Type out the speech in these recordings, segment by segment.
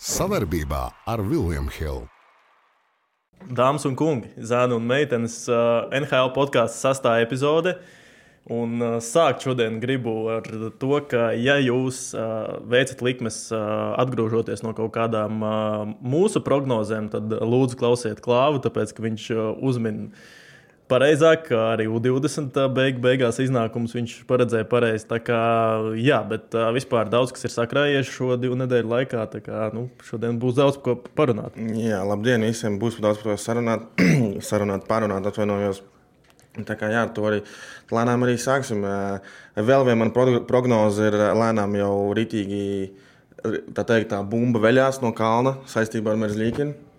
Savarbībā ar Vilniņu Hildu. Dāmas un kungi, zēni un meitenes, uh, NHL podkāstu sastāvā epizode. Un uh, sākt šodien gribu ar to, ka, ja jūs uh, veicat likmes, atgriežoties no kaut kādām mūsu prognozēm, tad lūdzu klausiet klāvu, tāpēc ka viņš uh, uzmin pareizāk, kā arī U20 beig, beigās iznākums viņš paredzēja pareizi. Tā kā, jā, bet vispār daudz kas ir sakrājies šo divu nedēļu laikā. Kā nu, šodien būs daudz ko parunāt. Jā, labdien visiem! Būs daudz to sarunāt, sarunāt parunāt, atvainojos. Tā kā jā, to arī lēnām arī sāksim. Vēl viena prognoze ir lēnām jau rītīgi, tā teikt, tā bumba veļās no kalna saistībā ar Merzlīkinu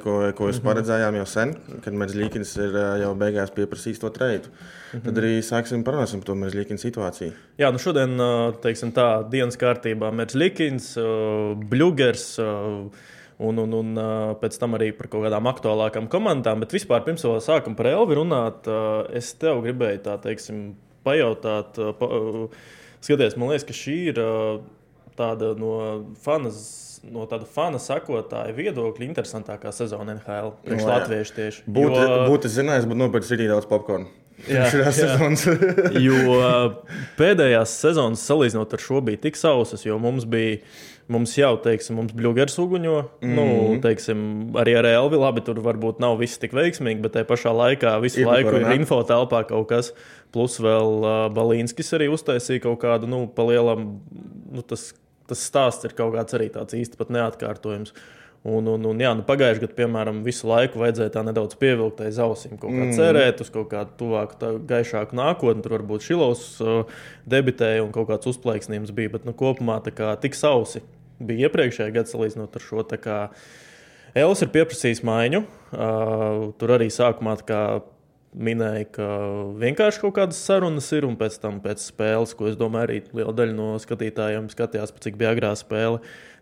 ko, ko jūs mhm. paredzējām jau sen, kad Merzlīkins ir jau beigās pieprasījis to treidu. Mm -hmm. Tad arī sāksim parunāt par to Merzlīkina situāciju. Jā, nu šodien, teiksim tā, dienas kārtībā Merzlīkins, Bļūgers. Un, un, un pēc tam arī par kaut kādām aktuālākām komandām. Bet vispār, pirms vēl sākam par Elvi runāt, es tev gribēju tā teiksim, pajautāt, pa, skaties, man liekas, ka šī ir tāda no fanas no tāda fana sakotāja viedokļa interesantākā sezona NHL. Priekš no, latviešu tieši. Būtu, jo... būtu zinājis, bet nopirkt arī daudz popkornu. Jā, jo pēdējās sezonas salīdzinot ar šo bija tik sausas, jo mums bija. Mums jau, teiksim, mums bļūgers uguņo. Mm -hmm. nu, mhm. teiksim, arī ar Elvi labi, tur varbūt nav viss tik veiksmīgi, bet tajā pašā laikā visu ir laiku ir info telpā kaut kas. Plus vēl uh, Balīnskis arī uztaisīja kaut kādu, nu, palielam, nu, tas tas stāsts ir kaut kāds arī tāds īsti pat neatkārtojams. Un, un, un, jā, nu, Pagājušajā gadā, piemēram, visu laiku vajadzēja tā nedaudz pievilkt aiz ausīm, kaut kā mm. cerēt uz kaut kādu tuvāku, gaišāku nākotni. Tur varbūt Šilovs uh, debitēja un kaut kāds uzplaiksnījums bija, bet nu, kopumā kā, tik sausi bija iepriekšējā gadā salīdzinot ar šo. Elis ir pieprasījis maiņu. Uh, tur arī sākumā minēja, ka vienkārši kaut kādas sarunas ir, un pēc tam pēc spēles, ko es domāju, arī liela daļa no skatītājiem skatījās, cik bija agrā spēle.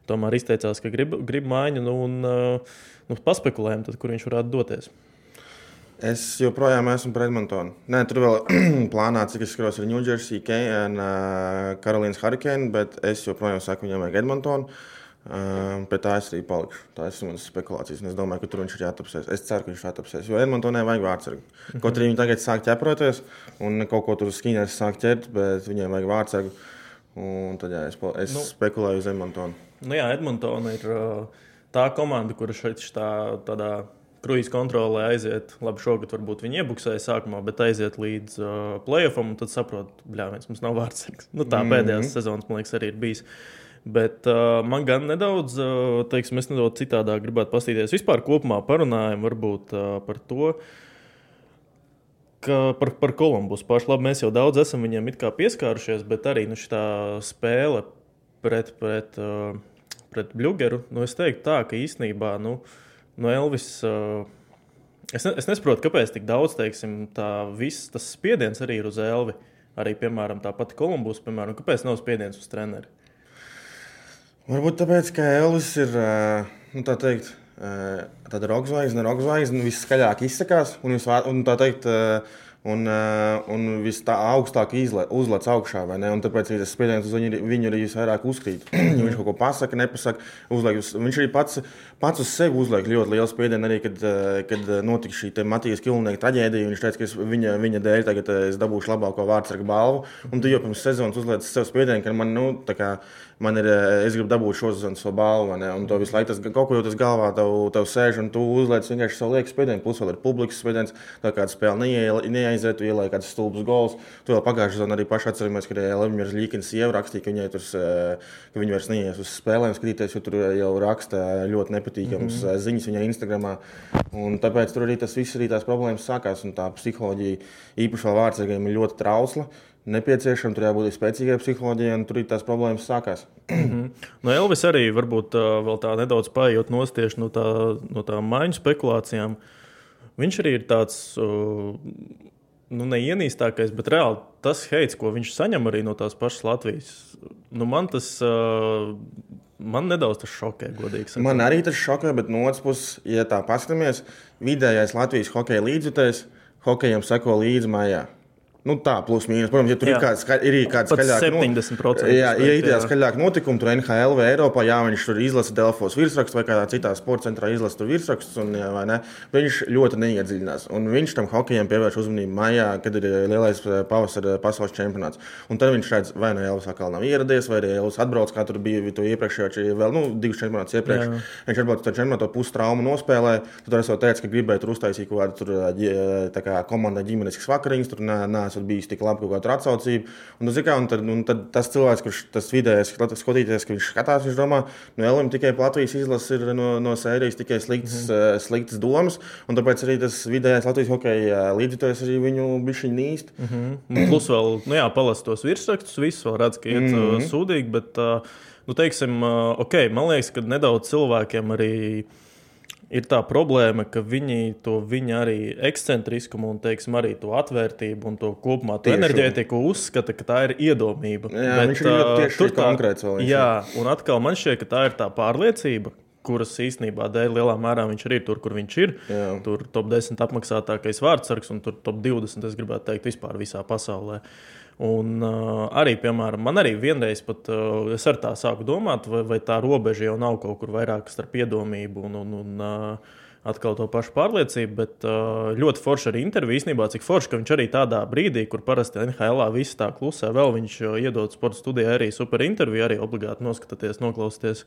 Tomēr izteicās, ka grib, grib maiņu, nu, un nu, paspekulējam, tad, kur viņš varētu doties. Es joprojām esmu par Edmontonu. Nē, tur vēl plānā, cik es skatos, ir New Jersey, Karolīnas Hurricane, bet es joprojām saku, viņam vajag Edmontonu. Um, pie tā es arī palikšu. Tā ir manas spekulācijas. Es domāju, ka tur viņš ir jāatapsies. Es ceru, ka viņš ir jāatapsies. Jo Edmontonai vajag vārdsargu. Mm -hmm. Kaut arī viņi tagad sāk ķeproties un kaut ko tur skiņās sāk ķert, bet viņiem vajag vārdsargu. Un tad jā, es, es nu, spekulēju uz Edmontonu. Nu jā, Edmontona ir uh, tā komanda, kura šeit tā, tādā kruīzes kontrolē aiziet. Labi, šogad varbūt viņi iebuksēja sākumā, bet aiziet līdz uh, playoffam un tad saprot, bļāviens, mums nav vārdsargs. Nu, tā mm -hmm. pēdējās sezonas, man liekas, arī ir bijis. Bet uh, man gan nedaudz, uh, teiksim, es nedaudz citādāk gribētu paskatīties. Vispār kopumā parunājam varbūt uh, par to, par, par Kolumbus pašu labi mēs jau daudz esam viņiem pieskārušies, bet arī nu, šī spēle pret, pret, uh, pret Bluegeru, nu, es teiktu tā, ka īstenībā nu, no Elvis. Uh, Es, ne, es nesaprotu, kāpēc tik daudz teiksim, tā, viss, tas spiediens arī ir uz Elvi. Arī, piemēram, tā pati Kolumbus, piemēram, kāpēc nav spiediens uz treneri? Varbūt tāpēc, ka Elvis ir nu, tā teikt, tāda roka zvaigzne, roka zvaigzne, viskaļāk izsakās un, visvā, un tā teikt, un, un vis tā augstāk uzlec augšā. Tāpēc arī tas spiediens uz viņu, viņu arī visvairāk uzkrīt. viņš kaut ko pasaka, nepasaka. Uzliek, viņš arī pats, pats uz sevi uzliek ļoti lielu spiedienu. Arī kad, kad notika šī Matijas Kilnieka traģēdija, viņš teica, ka viņa, viņa dēļ tagad es dabūšu labāko vārdsargu balvu. Un tu jau pirms sezonas uzliec sev spiedienu, ka man, nu, tā kā man ir, es gribu dabūt šo sezonu savu balvu, ne? un to visu laiku tas kaut ko jau tas galvā tev, tev sēž, un tu uzliec vienkārši savu lieku spiedienu, plus vēl ir publikas spiediens, tā kā spēle neaiziet, tu ielai kāds stulbs gols. Tu vēl pagājušajā sezonā arī paši atceramies, ka Lemjers Līkins jau rakstīja, ka viņai tur, ka viņi vairs neies uz spēlēm skatīties, jo tur jau raksta ļoti nepatīkams mm -hmm. ziņas viņai Instagramā. Un tāpēc tur arī tas viss arī tās problēmas sākās, un tā psiholoģija īpaši vēl vārdsargiem ir ļoti trausla nepieciešama, tur jābūt spēcīgai psiholoģijai, un tur tās problēmas sākās. -hmm. No Elvis arī varbūt vēl tā nedaudz paiet no tieši no, tā, no tām maiņu spekulācijām. Viņš arī ir tāds. Nu, neienīstākais, bet reāli tas heits, ko viņš saņem arī no tās pašas Latvijas, nu, man tas uh, man nedaudz tas šokē, godīgi sakot. Man arī tas šokē, bet no otras puses, ja tā paskatāmies, vidējais Latvijas hokeja līdzjutējs hokejam seko līdzi mājā. Nu, tā, plus mīnus. Protams, ja tur Jā. ir kāds, ir kāds skaļāk. 70% Jā, ja ir tāds skaļāk notikumi, tur NHL vai Eiropā, jā, viņš tur izlasa Delfos virsrakstu vai kādā citā sporta centrā izlasa virsrakstus, un, jā, vai viņš ļoti neiedziļinās. Un viņš tam hokejam pievērš uzmanību maijā, kad ir eh, lielais eh, pavasara pasaules čempionāts. Un tad viņš redz, vai nu Elvis atkal nav ieradies, vai arī Elvis atbrauc, kā tur bija to iepriekšējo, či vēl nu, divus čempionātus iepriekš. Jā. Viņš atbrauc ar čempionātu pusi traumu nospēlē. Tad es jau teicu, ka gribēju tur uztaisīt kaut kādu tā kā komandai ģimeniskas vakariņas, tur ne- neesat bijis tik labi kaut kāda atsaucība. Un, kā, un, tad, un tad tas cilvēks, kurš tas vidējais skatīties, ka viņš skatās, viņš domā, nu, Elim tikai Latvijas izlases ir no, no sērijas tikai sliktas, mm. sliktas domas, un tāpēc arī tas vidējais Latvijas hokeja līdzjutējs arī viņu bišķiņ nīst. Mm. Nu, Plus vēl, nu jā, palas tos virsrakstus, visus vēl redz, ka iet mm. -hmm. sūdīgi, bet, ā, nu, teiksim, ā, ok, man liekas, ka nedaudz cilvēkiem arī ir tā problēma, ka viņi to viņa arī ekscentriskumu un, teiksim, arī to atvērtību un to kopumā to enerģētiku uzskata, ka tā ir iedomība. Jā, viņš ir ļoti tieši tur tā- konkrēts vēl Jā, un atkal man šķiet, ka tā ir tā pārliecība. Kuras īstenībā dēļ lielā mērā viņš arī ir tur, kur viņš ir. Jā. Tur top 10 apmaksātākais vārdsargs un tur top 20, es gribētu teikt, vispār visā pasaulē. Un uh, arī, piemēram, man arī vienreiz pat uh, es ar tā sāku domāt, vai, vai tā robeža jau nav kaut kur vairāk starp iedomību un, un, un uh, atkal to pašu pārliecību. Bet uh, ļoti forši arī intervija īstenībā, cik forši, ka viņš arī tādā brīdī, kur parasti NHL viss tā klusē, vēl viņš iedod sporta studijā arī super interviju, arī obligāti noskatīties, noklausīties.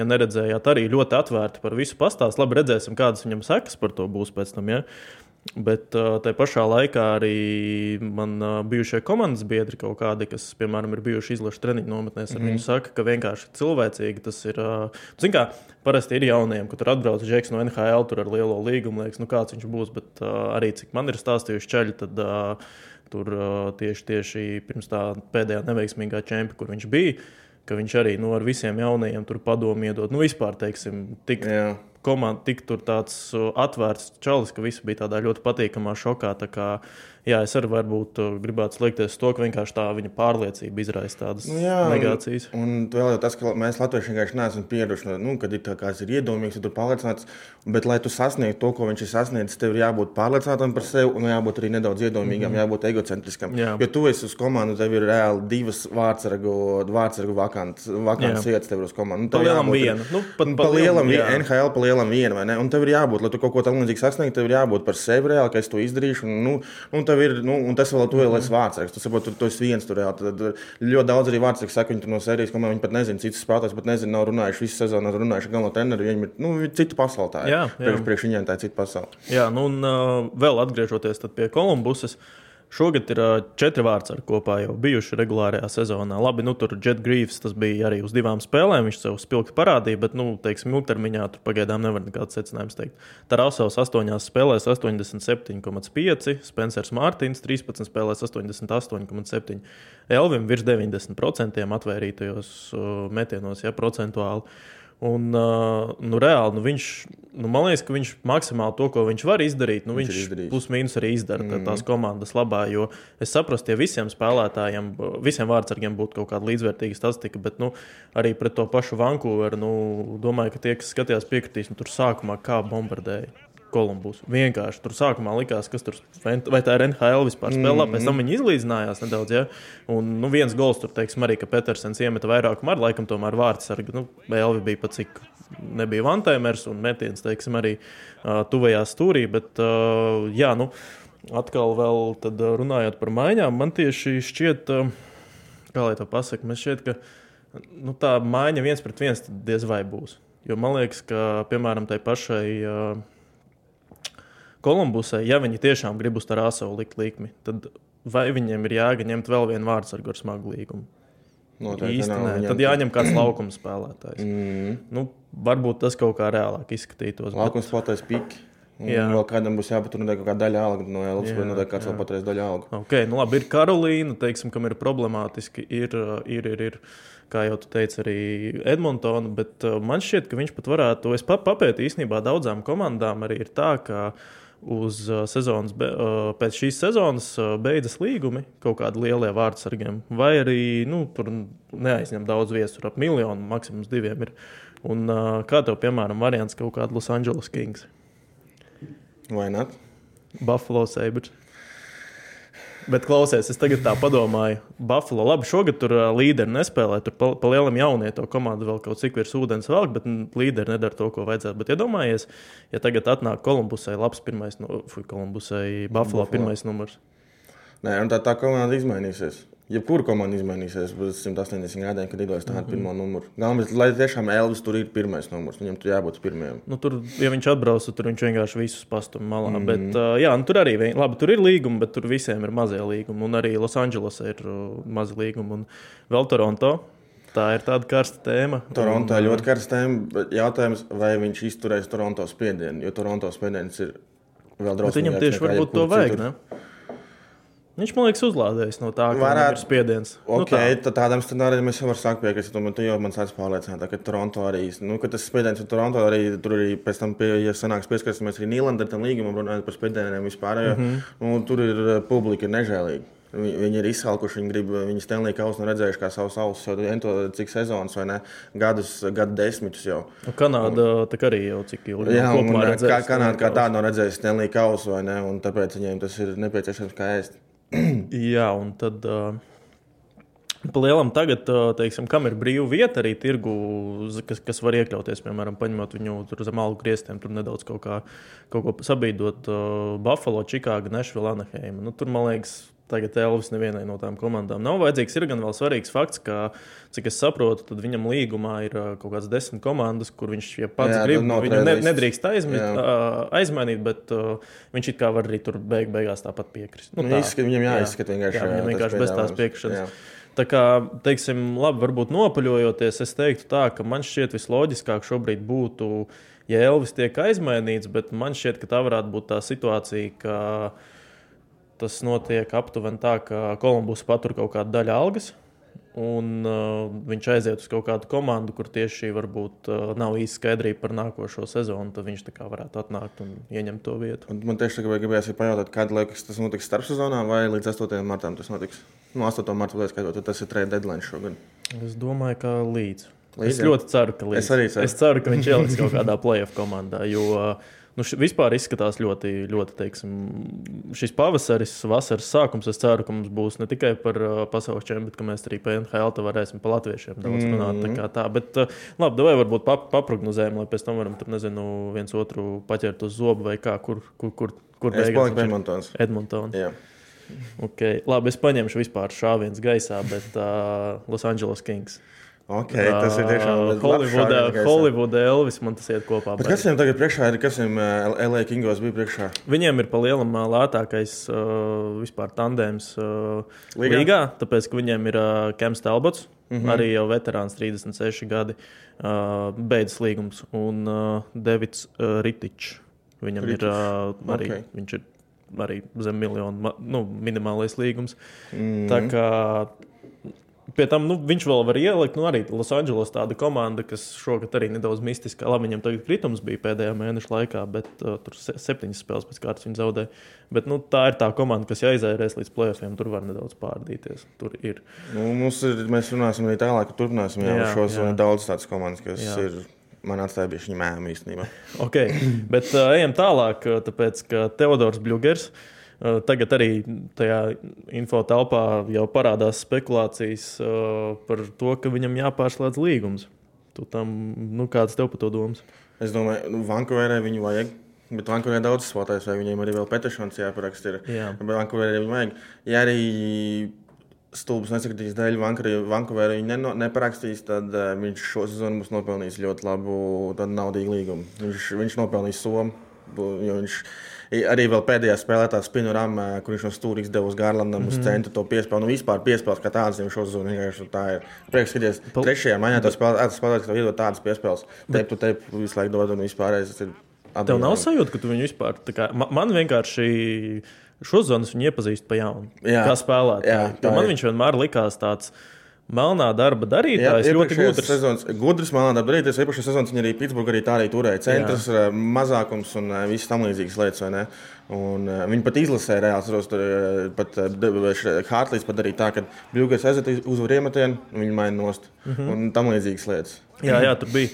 Ja neredzējāt, arī ļoti atvērti par visu pastāstu. Labi, redzēsim, kādas viņam sekas par to būs pēc tam. Ja? Bet uh, tajā pašā laikā arī man uh, bijušie komandas biedri, kaut kādi, kas, piemēram, ir bijuši izlaša treniņu nometnēs, mm. viņi saka, ka vienkārši cilvēcīgi tas ir. Uh, Ziniet, kā parasti ir jauniem, kad tur atbrauc Džeks no NHL, tur ar lielo līgumu, liekas, nu kāds viņš būs. Bet uh, arī cik man ir stāstījuši ceļi, tad uh, tur uh, tieši, tieši pirms tā pēdējā neveiksmīgā čempiona, kur viņš bija. Ka viņš arī nu, ar visiem jaunajiem tur padomu iedod. Nu, vispār, teiksim, tik Jā. Komanda tik tur tāds uh, atvērts čalis, ka visi bija tādā ļoti patīkamā šokā. Tā kā, jā, es arī varbūt uh, gribētu slēgties to, ka vienkārši tā viņa pārliecība izraisa tādas Nu, jā, negācijas. Un, un vēl jau tas, ka mēs Latvieši vienkārši neesam pieraduši, nu, kad ir tā kāds ir iedomīgs, ir pārliecināts. Bet, lai tu sasniegtu to, ko viņš ir sasniedzis, tev ir jābūt pārliecinātam par sevi un jābūt arī nedaudz iedomīgam, mm -hmm. jābūt egocentriskam. Jā. Jo tu esi uz komandu, tev ir reāli divas vārdsargu, vārdsargu vakants, vakants vietas tev ir uz komandu. Nu, tev lielam viena. Nu, pat pa Pa lielam, jā. NHL pa lielam viena, vai ne? Un tev ir jābūt, lai tu kaut ko tādu līdzīgu sasniegtu, tev ir jābūt par sevi reāli, ka es to izdarīšu. Un, nu, un, tev ir, nu, un tas vēl tu vēl esi vārdsargs. Tu saproti, tu, tu esi viens tur reāli. Tad, tad ļoti daudz arī vārdsargi saka, viņi tur no sērijas komandas, viņi pat nezina, citas spēlētājs pat nezina, nav runājuši visu sezonu, nav runājuši galveno treneru. Viņiem ir nu, cita ir. Jā, jā. Priekš, priekš viņiem tā ir cita pasaule. Jā, nu un uh, vēl atgriežoties pie Kolumbusas. Šogad ir četri vārdsargi kopā jau bijuši regulārajā sezonā. Labi, nu tur Jet Grīvs tas bija arī uz divām spēlēm. Viņš sev spilgti parādīja, bet, nu, teiksim, ilgtermiņā tur pagaidām nevar nekāds secinājums teikt. Tarasovs 8 spēlēs 87,5, Spencers Mārtiņš 13 spēlēs 88,7, Elvim virs 90% atvērītajos metienos, ja procentuāli. Un, uh, nu, reāli, nu, viņš, nu, man liekas, ka viņš maksimāli to, ko viņš var izdarīt, nu, Viņš viņš, plus-mínus arī izdara mm. tās komandas labā. Jo es saprotu, ja visiem spēlētājiem, visiem vārdsargiem būtu kaut kāda līdzvērtīga statistika, bet nu, arī pret to pašu Vankūveru, nu, domāju, ka tie, kas skatījās, piekritīs, nu, tur sākumā kā bombardēja. Kolumbus. Vienkārši tur sākumā likās, kas tur vai tā ir NHL vispār spēlē. Pēc tam viņi izlīdzinājās nedaudz. Ja? Un nu, viens gols tur, teiksim, arī, ka Petersens iemeta vairāk ar laikam tomēr vārdsargu. Nu, Elvi bija pat cik nebija vantēmers un metiens, teiksim, arī uh, tuvajā stūrī. Bet, uh, jā, nu, atkal vēl tad, runājot par maiņām, man tieši šķiet, uh, kā lai to pasaka, man šķiet, ka nu, tā maiņa viens pret viens diez vai būs. Jo man liekas, ka, piemēram, tai pašai uh, Kolumbusai, ja viņi tiešām grib uz tā rāsavu likt likmi, tad vai viņiem ir jāga ņemt vēl vienu vārdsargu ar smagu līgumu? Noteikti Īsti nē. Tad jāņem kāds laukuma spēlētājs. Mm. Nu, varbūt tas kaut kā reālāk izskatītos. bet- Laukums spēlētājs piki. Un Jā. vēl kādam būs jāpatur kaut kāda daļa alga no Jā, vai noteikti kāds jā. vēl patreiz daļa alga. Okay, nu labi, ir Karolīna, teiksim, kam ir problemātiski. Ir, uh, ir, ir, ir kā jau tu teici, arī Edmontona. Bet uh, man šķiet, ka viņš pat varētu. Es pa, papētīju īstenībā daudzām komandām. Arī ir tā, ka uz uh, sezonas, be, uh, pēc šīs sezonas uh, beidzas līgumi kaut kādiem lieliem vārdsargiem. Vai arī nu, tur neaizņem daudz viesu, tur ap miljonu, maksimums diviem ir. Un, kā tev, piemēram, variants kaut kāda Los Angeles Kings, Vai ne? Buffalo Sabres? Bet klausies, es tagad tā domāju, Buffalo. Labi, šogad tur līderi nespēlē. Tur pa, pa lielam jaunieto komandu vēl kaut cik virs ūdens velk, bet mm, līderi nedara to, ko vajadzētu. Bet iedomājies, ja, ja tagad atnāk Kolumbusai labs pirmais, nu, fuj, Kolumbusai Buffalo, Buffalo pirmais numurs. Nē, un tā, tā komanda izmainīsies. Jebkura komanda izmainīsies pēc 180 gadiem, kad idos tādu mm -hmm. pirmo numuru. Galvenais, lai tiešām Elvis tur ir pirmais numurs, viņam tur jābūt pirmajam. Nu, tur, ja viņš atbrauc, tad viņš vienkārši visus pastum malā. Mm -hmm. bet, uh, jā, nu, tur arī vien, labi, tur ir līgumi, bet tur visiem ir mazie līgumi. Un arī Losandželosā ir uh, mazi līgumi. Un vēl Toronto. Tā ir tāda karsta tēma. Toronto ir ļoti karsta tēma. Jautājums, vai viņš izturēs Toronto spiedienu, jo Toronto spiediens ir vēl drausmīgāks. Viņam tieši varbūt to vajag. Citur. Ne? Viņš man liekas, uzlādējis no tā, ka Varētu, ir spiediens. Nu okay, nu, tā. Tādam scenārijam es varu sākt piekrist. Tu jau man sāc pārliecināt, ka Toronto arī, nu, ka tas spiediens ir Toronto arī, tur arī pēc tam, pie, ja sanāks pieskarsimies arī Nīlandam, tam līgumam runājot par spiedieniem vispār, jo mm -hmm. nu, tur ir eh, publika nežēlīga. Viņi ir izsalkuši, viņi grib, viņi Stanley Kausu redzējuši kā savus ausis jau ento, cik sezonas vai ne, gadus, gadu desmitus jau. Nu, Kanāda tā arī jau cik ilgi. Jā, un, kā, Kanāda kā tāda nav redzējusi Stanley Kausu vai ne, un tāpēc viņiem tas ir nepieciešams kā ēst. Jā, un tad. Uh... Palielam tagad, teiksim, kam ir brīva vieta arī tirgu, kas, kas var iekļauties, piemēram, paņemot viņu zem algu grieztiem, tur nedaudz kaut, kā, kaut ko sabīdot. Uh, Buffalo, Chicago, Nashville, Anaheim. Nu, tur, man liekas, tagad Elvis nevienai no tām komandām nav vajadzīgs. Ir gan vēl svarīgs fakts, ka, cik es saprotu, tad viņam līgumā ir kaut kādas desmit komandas, kur viņš ja pats Jā, grib. Viņu ne, nedrīkst aizmit, aizmainīt, bet uh, viņš it kā var arī tur beig, beigās tāpat piekrist. Nu, tā, Izskat, viņam jāizskata vienkārši. Jā, viņam vienkārši bez tās piekrišanas. Tā kā, teiksim, labi, varbūt nopaļojoties, es teiktu tā, ka man šķiet visloģiskāk šobrīd būtu, ja Elvis tiek aizmainīts, bet man šķiet, ka tā varētu būt tā situācija, ka tas notiek aptuveni tā, ka Kolumbus patur kaut kādu daļu algas. Un uh, viņš aiziet uz kaut kādu komandu, kur tieši varbūt uh, nav īsti skaidrība par nākošo sezonu. Tad viņš varētu atnākt un ieņemt to vietu. Un man tieši tagad gribējās pajautāt, kāda liekas tas notiks starpsezonā vai līdz 8. martam tas notiks. Nu, 8. marta liekas, ka tas ir trade deadline šogad. Es domāju, ka līdz. līdz es ļoti ceru, ka līdz. Es arī ceru. Es ceru, ka viņš ieliks kaut kādā playoff komandā. Jo, uh, nu, š, vispār izskatās ļoti, ļoti teiksim, šis pavasaris, vasaras sākums. Es ceru, ka mums būs ne tikai par uh, pasaules čempionu, bet ka mēs arī par NHL varēsim par latviešiem daudz mm -hmm. runāt. Tā tā. Bet, uh, labi, vai varbūt pap paprognozējam, lai pēc tam varam tur, nezinu, viens otru paķert uz zobu vai kā, kur, kur, kur, kur pie Edmontons. Edmontons. Okay. Labi, es paņemšu vispār šāviens gaisā, bet uh, Los Angeles Kings. Okay, tas ir tiešām Holivudā, Holivudā Elvis. Man tas iet kopā. Bet kas viņam tagad priekšā ir? Kas viņam LA Kingos bija priekšā? Viņiem ir palielam lētākais uh, vispār tandēms uh, līgā? līgā, tāpēc ka viņiem ir uh, Kems Talbots, mm -hmm. arī jau veterāns 36 gadi, uh, beidzas līgums, un uh, Devits uh, Ritičs. Viņam Ritič. ir uh, arī, okay. viņš ir arī zem miljonu nu, minimālais līgums. Mm -hmm. Tā kā Pie tam nu, viņš vēl var ielikt, nu, arī Losandželos tāda komanda, kas šogad arī nedaudz mistiska. Labi, viņam tagad kritums bija pēdējā mēneša laikā, bet uh, tur se septiņas spēles pēc kārtas viņi zaudēja. Bet nu, tā ir tā komanda, kas jāizērēs līdz plēsoņiem, tur var nedaudz pārdīties. Tur ir. Nu, mums ir mēs runāsim arī tālāk, ka turpināsim jau jā, šos jā. daudz tādas komandas, kas jā. ir. Man atstāja bija viņa mēmā īstenībā. okay. Bet uh, ejam tālāk, tāpēc ka Teodors Bļūgers uh, tagad arī tajā info telpā jau parādās spekulācijas par to, ka viņam jāpārslēdz līgums. Tu tam, nu, kāds tev par to domas? Es domāju, nu, Vankūverē viņu vajag. Bet Vankūverē ir daudz spēlētājs, vai viņiem arī vēl petišons jāparaksta. Jā, bet Vankūverē viņu vajag. Ja arī stulbas nesakritīs dēļ Vankūverē viņi neno, neparakstīs, tad uh, viņš šo sezonu būs nopelnījis ļoti labu naudīgu līgumu. Viņš, viņš nopelnīs somu, jo viņš arī vēl pēdējā spēlē, tā spinurama, kur viņš no stūra izdeva uz Garlandam, mm uz mhm. centru to piespēli. Nu, vispār piespēles kā tādas, zonu vienkārši tā ir. Prieks, skaties, Pal trešajā maņā tas spēlētājs, ka tev iedod tādas piespēles. Teip tu teip visu laiku dod un vispārējais. Tev nav sajūta, ka tu viņu vispār, kā, man, vienkārši šo zonu iepazīst pa jaunu. Jā. Kā spēlētāju. Man viņš vienmēr likās tāds melnā darba darītājs. Jā, ļoti gudrs. Sezonas, gudrs melnā darba darītājs. Iepriekšējā sezonā viņa arī Pitsburgā arī tā arī turēja. Centrs, Jā. Eh, mazākums un eh, viss tam līdzīgas lietas. Un, uh, viņi pat izlasīja reāli. Atceros, tur pat Hārtlīs pat darīja tā, ka Bļūgais aiziet uz uriemetienu, viņi maina nost. Mm -hmm. Un tam līdzīgas lietas. Jā, jā tur bija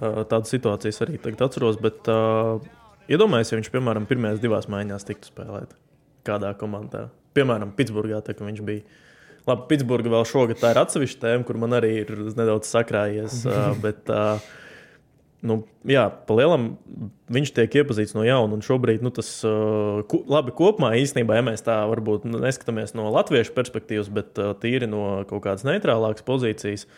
uh, tādas situācijas arī tagad atceros. Bet, uh, iedomājieties, ja viņš, piemēram, pirmajās divās maiņās tiktu spēlēt kādā komandā. piemēram, Pitsburgā, tā, viņš bija. Labi, Pitsburgā vēl šogad tā ir atsevišķa tēma, kur man arī ir nedaudz sakrājies. bet, nu, jā, palielam viņš tiek iepazīts no jauna. Un šobrīd nu, tas labi kopumā īstenībā, ja mēs tā varbūt neskatāmies no latviešu perspektīvas, bet tīri no kaut kādas neitrālākas pozīcijas.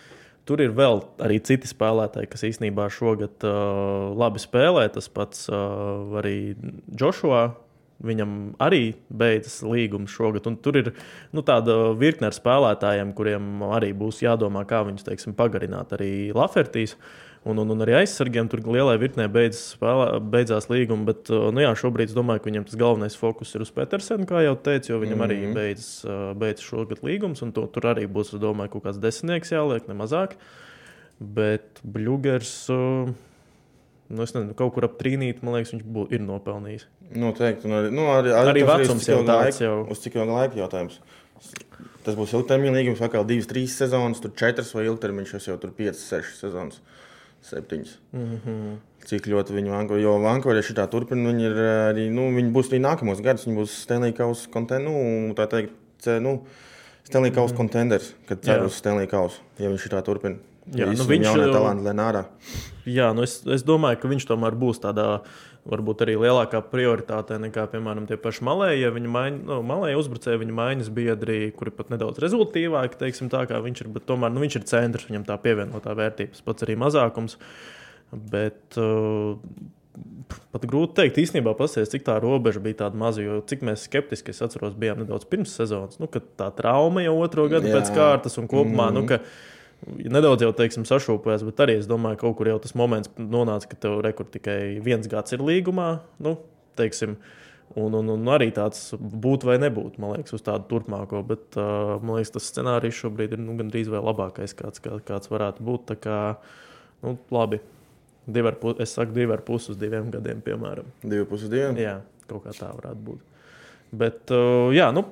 Tur ir vēl arī citi spēlētāji, kas īstenībā šogad uh, labi spēlē. Tas pats uh, arī Joshua. Viņam arī beidzas līgums šogad. Tur ir nu, tāda virkne ar spēlētājiem, kuriem arī būs jādomā, kā viņus teiksim, pagarināt. Arī Lafertīs un, un, un arī aizsargiem tur lielai virknē beidzas, spēlē, beidzās līguma. Bet nu jā, šobrīd es domāju, ka viņam tas galvenais fokus ir uz Petersenu, kā jau teicu, jo viņam mm -hmm. arī mhm. beidzas, beidzas šogad līgums. To, tur arī būs, domāju, kaut kāds desmitnieks jāliek, ne mazāk. Bet Bluegers. Uh, Nu, nezinu, kaut kur ap trīnīt, man liekas, viņš bū, ir nopelnījis. Noteikti. Arī, nu, arī, arī, arī vecums jau tāds jau. Uz cik ilga laika jautājums? Tas būs ilgtermiņa līgums, kā divas, trīs sezonas, tur četras vai ilgtermiņš, jau tur piecas, sešas sezonas. Septiņas. Mm -hmm. Cik ļoti viņi vanko, jo Vankūverē šī tā turpina, viņi, ir arī, nu, viņi būs arī nākamos gadus, viņi būs Stanley Kausa kontenders, nu, tā teikt, nu, Stanley Kausa mm -hmm. kontenders, kad cer uz Stanley Kausa, ja viņš šī tā turpina. Jā, nu, viņš ir jaunie talanti Lenārā. Jā, nu es, es domāju, ka viņš tomēr būs tādā varbūt arī lielākā prioritāte nekā, piemēram, tie paši malēji. Viņa maiņa, nu, malēji uzbrucēji, viņa maiņas biedri, kuri pat nedaudz rezultātīvāki, teiksim, tā kā viņš ir, bet tomēr nu, viņš ir centrs, viņam tā pievienotā vērtības, pats arī mazākums. Bet, uh, Pat grūti pateikt, īstenībā, pasties, cik tā robeža bija tāda maza. Jo cik mēs skeptiski, es atceros, bijām nedaudz pirms sezonas, nu, kad tā trauma jau otro gadu Jā. pēc kārtas un kopumā. Mm nu, mhm. ka, nedaudz jau teiksim, sašūpēs, bet arī es domāju, ka kaut kur jau tas moments nonāca, ka tev rekur tikai viens gads ir līgumā. Nu, teiksim, Un, un, un arī tāds būtu vai nebūtu, man liekas, uz tādu turpmāko. Bet uh, man liekas, tas scenārijs šobrīd ir nu, gandrīz vai labākais, kāds, kā, kāds varētu būt. Tā kā, nu, labi, divi ar pusi, es saku, divi ar pusi uz diviem gadiem, piemēram. Divi pusi uz diviem? Jā, kaut kā tā varētu būt. Bet, uh, jā, nu,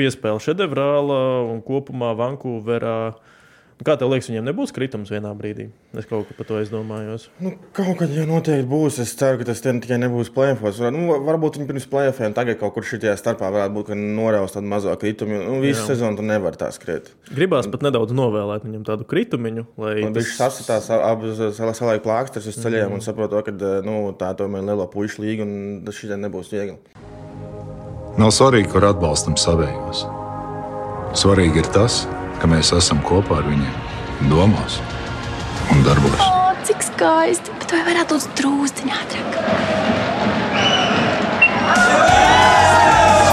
piespēle šedevrāla un kopumā Vankūverā. Uh, Kā tev liekas, viņiem nebūs kritums vienā brīdī? Es kaut ko par to domāju. Nu, kaut kad jau noteikti būs. Es ceru, ka tas tikai nebūs plēfos. Nu, varbūt viņi pirms plēfiem tagad kaut kur šajā starpā varētu būt noraus tādu mazo kritumu. Nu, visu Jā. sezonu tu nevar tā skriet. Gribās pat nedaudz novēlēt viņam tādu kritumiņu. Viņš tas... sasitās abas salai plākstas uz ceļiem mm. un saprotu, ka nu, tā tomēr ir liela puikas līga un tas šī nebūs viegli. Nav svarīgi, kur atbalstam savējos. Svarīgi ir tas, ka ka mēs esam kopā ar viņiem domās un darbos. O, cik skaisti! Bet vai varētu būt drūztiņā ātrāk?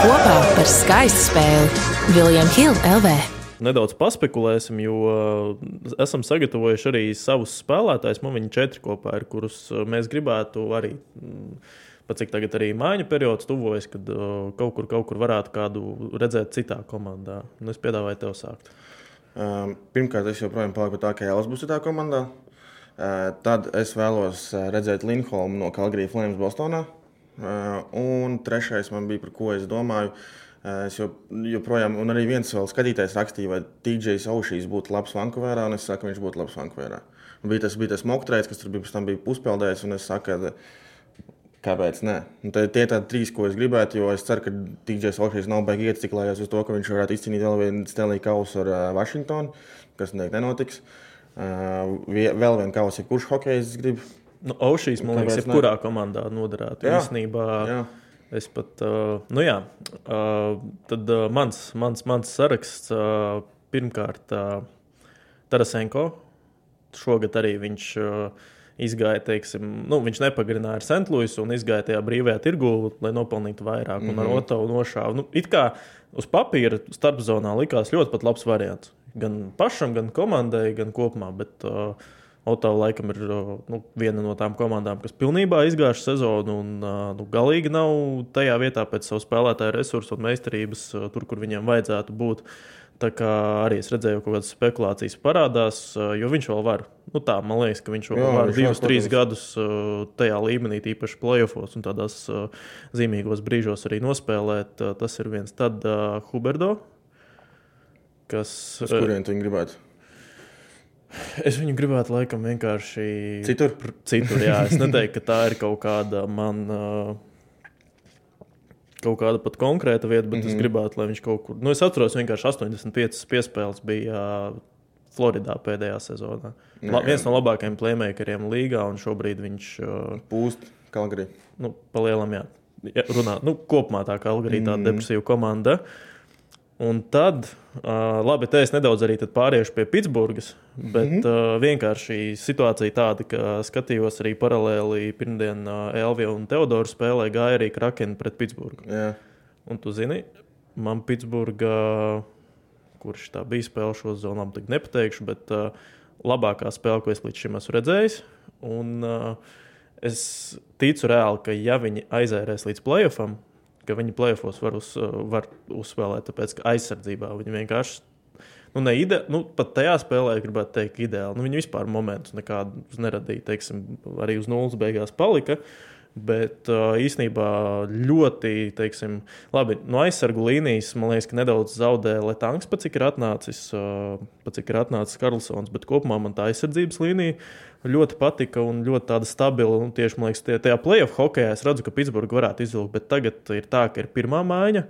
Kopā par skaistu spēli Viljams Hilde LV. Nedaudz paspekulēsim, jo uh, esam sagatavojuši arī savus spēlētājus. Man viņi četri kopā ir, kurus uh, mēs gribētu arī. Mm, pat cik tagad arī mājiņu periods tuvojas, kad uh, kaut kur, kaut kur varētu kādu redzēt citā komandā. Un es piedāvāju tev sākt. Ehm, pirmkārt, es joprojām palieku pie tā, ka Jālis būs tā komandā. Ehm, tad es vēlos eh, redzēt Linholmu no Kalgrijas Flames Bostonā. Ehm, un trešais man bija, par ko es domāju. Es joprojām, un arī viens vēl skatītājs rakstīja, vai DJs Aušīs būtu labs Vankūverā, un es saku, viņš būtu labs Vankūverā. Bija tas, bija tas moktreits, kas tur bija, bija puspēldējis, un es saku, ka Kāpēc? Nē, un tie ir tādi trīs, ko es gribētu, jo es ceru, ka DJs Ošīs nav baigi ieciklējies uz to, ka viņš varētu izcīnīt vēl vienu Stanley kausu ar uh, Vašingtonu, kas noteikti nenotiks. Uh, vēl vienu kausu, kurš hokejs grib. Nu, Ošīs, man liekas, jebkurā komandā noderētu. Jā, īstenībā. Jā. Es pat, uh, nu jā, uh, tad uh, mans, mans, mans saraksts uh, pirmkārt uh, Tarasenko. Šogad arī viņš uh, izgāja, teiksim, nu, viņš nepagarināja ar Sentlūisu un izgāja tajā brīvajā tirgu, lai nopelnītu vairāk. Mm -hmm. Un ar mhm. Otavu nošāva. Nu, it kā uz papīra starpzonā likās ļoti labs variants. Gan pašam, gan komandai, gan kopumā. Bet, uh, Otava laikam ir uh, nu, viena no tām komandām, kas pilnībā izgājuši sezonu un uh, nu, galīgi nav tajā vietā pēc savu spēlētāju resursu un meistarības, uh, tur, kur viņiem vajadzētu būt. Tā kā arī es redzēju, ka kaut kādas spekulācijas parādās, jo viņš vēl var. Nu tā, man liekas, ka viņš vēl Jā, var divus, trīs gadus tajā līmenī, īpaši playoffs un tādās zīmīgos brīžos arī nospēlēt. Tas ir viens. Tad uh, Huberdo, kas. Uz kurien tu gribētu? Es viņu gribētu laikam vienkārši citur. Citur, jā. Es neteiktu, ka tā ir kaut kāda man. Uh, kaut kāda pat konkrēta vieta, bet mm -hmm. es gribētu, lai viņš kaut kur. Nu, es atceros, vienkārši 85 piespēles bija uh, Floridā pēdējā sezonā. La, viens no labākajiem playmakeriem līgā, un šobrīd viņš uh, pūst Kalgarī. Nu, palielam, jā. Ja, runā, nu, kopumā tā kā Kalgarī tāda mm. depresīva komanda. Un tad, uh, labi, te es nedaudz arī pāriešu pie Pitsburgas, bet mm -hmm. uh, vienkārši situācija tāda, ka skatījos arī paralēli pirmdien uh, Elvija un Teodora spēlē gāja arī Krakena pret Pitsburgu. Jā. Un tu zini, man Pitsburgā, kurš tā bija spēle šo zonu, labi, nepateikšu, bet uh, labākā spēle, ko es līdz šim esmu redzējis. Un, uh, es ticu reāli, ka ja viņi aizērēs līdz playoffam, ka viņi plēfos var, uz, var uzspēlēt, tāpēc ka aizsardzībā viņi vienkārši. Nu, ne ide, nu, pat tajā spēlē, gribētu teikt, ideāli. Nu, viņi vispār momentus nekādus neradīja. Teiksim, arī uz nulles beigās palika. Bet īsnībā ļoti, teiksim, labi, no aizsargu līnijas man liekas, ka nedaudz zaudē Latvijas, pat cik ir atnācis, pat cik ir atnācis Karlsons. Bet kopumā man tā aizsardzības līnija ļoti patika un ļoti tāda stabila. Un tieši liekas, tie, tajā playoff hokeja es redzu, ka Pitsburgā varētu izvilkt, bet tagad ir tā, ka ir pirmā maiņa.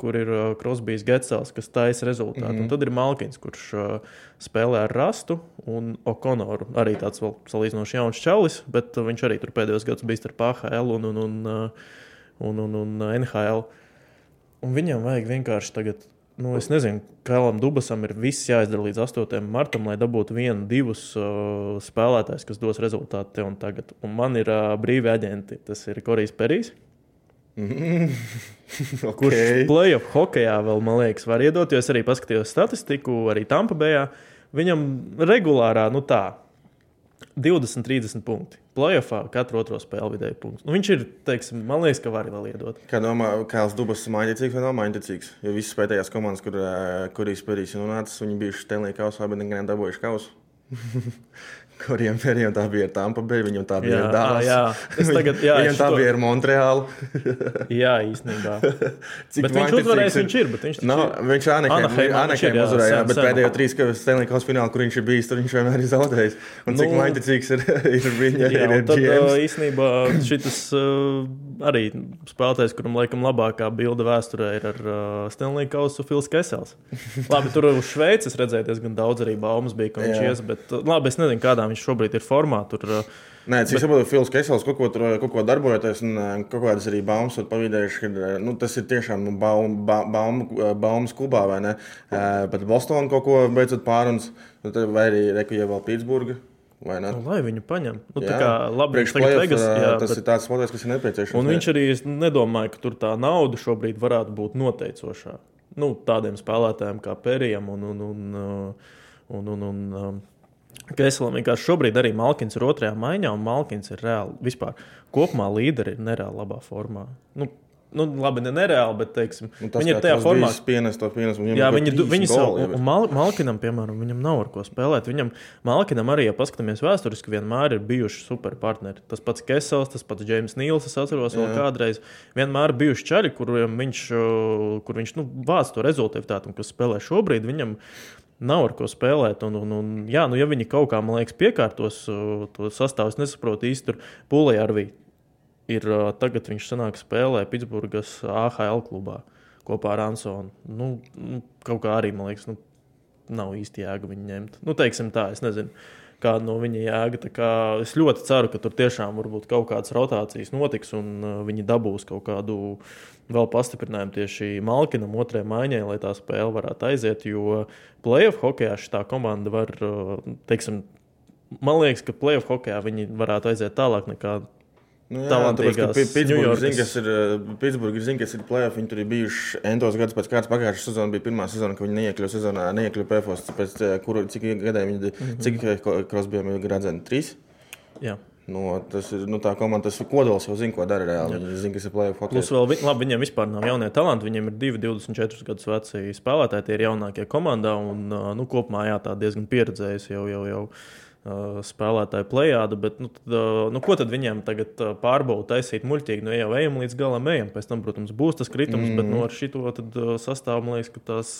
Kur ir uh, Krosbīs Getsels, kas taisa rezultātu. Mm -hmm. Un tad ir Malkins, kurš uh, spēlē ar Rastu un Okonoru. Arī tāds vēl salīdzinoši jauns čalis, bet uh, viņš arī tur pēdējos gados bijis ar PHL un, un, un, uh, un, un, un uh, NHL. Un viņam vajag vienkārši tagad nu, es nezinu, Kailam Dubasam ir viss jāizdara līdz 8. martam, lai dabūtu vienu, divus uh, spēlētājus, kas dos rezultātu te un tagad. Un man ir uh, brīvi aģenti. Tas ir Korijs Perijs. Mm. okay. Kurš playoff hokeja vēl, man liekas, var iedot, jo es arī paskatījos statistiku, arī Tampa Bējā. Viņam regulārā, nu tā, 20, 30 punkti. Playoffā katru otro spēli vidēji punkts. Nu, viņš ir, teiksim, man liekas, ka var vēl iedot. Kā domā, Kāls Dubas ir maiņķīgs vai nav maiņķīgs? Jo visas pēdējās komandas, kur, eh, kurīs pēdējās ir nonācis, viņi bijuši Stanley kausā, bet nekad nedabūjuši kausu. kuriem pēriem tā bija Tampa Bay, viņam tā bija Dāmas. Jā, es tagad, jā, viņam tā to... bija Montreāla. jā, īstenībā. Cik bet viņš uzvarējis, viņš ir, bet viņš no, ir. Viņš Anaheim uzvarēja, bet sen, pēdējo trīs Stanley Kausa finālā, kur viņš ir bijis, tur viņš vienmēr ir zaudējis. Un cik nu, mainticīgs ir, ir viņa, jā, ir, ir tad, GMs. īstenībā šitas uh, arī spēlētājs, kuram laikam labākā bilde vēsturē ir ar uh, Stanley Kausu Fils Kesels. Labi, tur uz Šveices redzēja diezgan daudz arī baumas bija, ka viņš ies, bet labi, es nezinu, kādā viņš šobrīd ir formā. Tur, uh, Nē, cik saprotu, Fils Kesels kaut ko, tur, kaut ko darbojoties, un uh, kaut kādas arī baumas ir pavīdējuši, ka uh, nu, tas ir tiešām nu, baum, ba, baum, baumas klubā, vai ne? Pat Bostonā kaut ko beidzot pārunas, nu, vai arī Rekuja vēl Pitsburga. Nu, lai viņu paņem. Nu, jā, tā kā labi, viņš tagad Vegas, jā, tas bet... ir tāds modelis, kas ir nepieciešams. Un viņš arī nedomāja, ka tur tā nauda šobrīd varētu būt noteicošā. Nu, tādiem spēlētājiem kā Perijam un, un, un, un, un, un, un Keselam vienkārši šobrīd arī Malkins ir otrajā maiņā, un Malkins ir reāli vispār kopumā līderi ir nereāli labā formā. Nu, nu, labi, ne nereāli, bet teiksim, nu, viņi ir tajā formā, pienes pienes. Jā, viņi, viņi savu, un Mal, Malkinam, piemēram, viņam nav ar ko spēlēt. Viņam, Malkinam arī, ja paskatāmies vēsturiski, vienmēr ir bijuši super partneri. Tas pats Kesels, tas pats Džeims Nīls, es atceros Jā. vēl kādreiz. Vienmēr bijuši čaļi, kuriem viņš, kur viņš nu, vāc to rezultātu, kas spēlē šobrīd. Viņam, nav ar ko spēlēt. Un, un, un, jā, nu, ja viņi kaut kā, man liekas, piekārtos to sastāvu, es nesaprotu īsti tur pūlē ar viņu. Ir, tagad viņš sanāk spēlē Pitsburgas AHL klubā kopā ar Ansonu. Nu, nu, kaut kā arī, man liekas, nu, nav īsti jēga viņu ņemt. Nu, teiksim tā, es nezinu kāda no viņa jēga. Es ļoti ceru, ka tur tiešām kaut kādas rotācijas notiks un viņi dabūs kaut kādu vēl pastiprinājumu tieši Malkinam, otrajai maiņai, lai tā spēle varētu aiziet. Jo playoff hokeja šī komanda var, teiksim, man liekas, ka playoff hokeja viņi varētu aiziet tālāk nekā Nu, jā, tāpēc, ka Pitsburgā zina, kas ir, Pitsburgā zina, kas ir plēsoņi. Viņi tur ir bijuši entos gadus pēc kārtas. Pagājušā sezona bija pirmā sezona, kad viņi neiekļuva sezonā, neiekļuva plēsos. Pēc kuru, cik gadiem viņi, mm -hmm. cik krosbijiem ir redzami? Trīs? Jā. Nu, tas ir nu, tā komanda, tas ir kodols, jau zina, ko dara reāli. Viņi zina, kas ir plēsoņu hokeja. Plus, vēl, labi, viņiem vispār nav jaunie talanti. Viņiem ir 2, 24 gadus veci spēlētāji, tie ir jaunākie komandā. Un, nu, kopumā jā, tā diezgan pieredzējusi jau. jau, jau spēlētāju plējādu, bet nu, tad, nu, ko tad viņiem tagad pārbauda, taisīt muļķīgi? Nu, jau ejam līdz galam, ejam. Pēc tam, protams, būs tas kritums, mm. bet nu, ar šo sastāvu man liekas, ka tās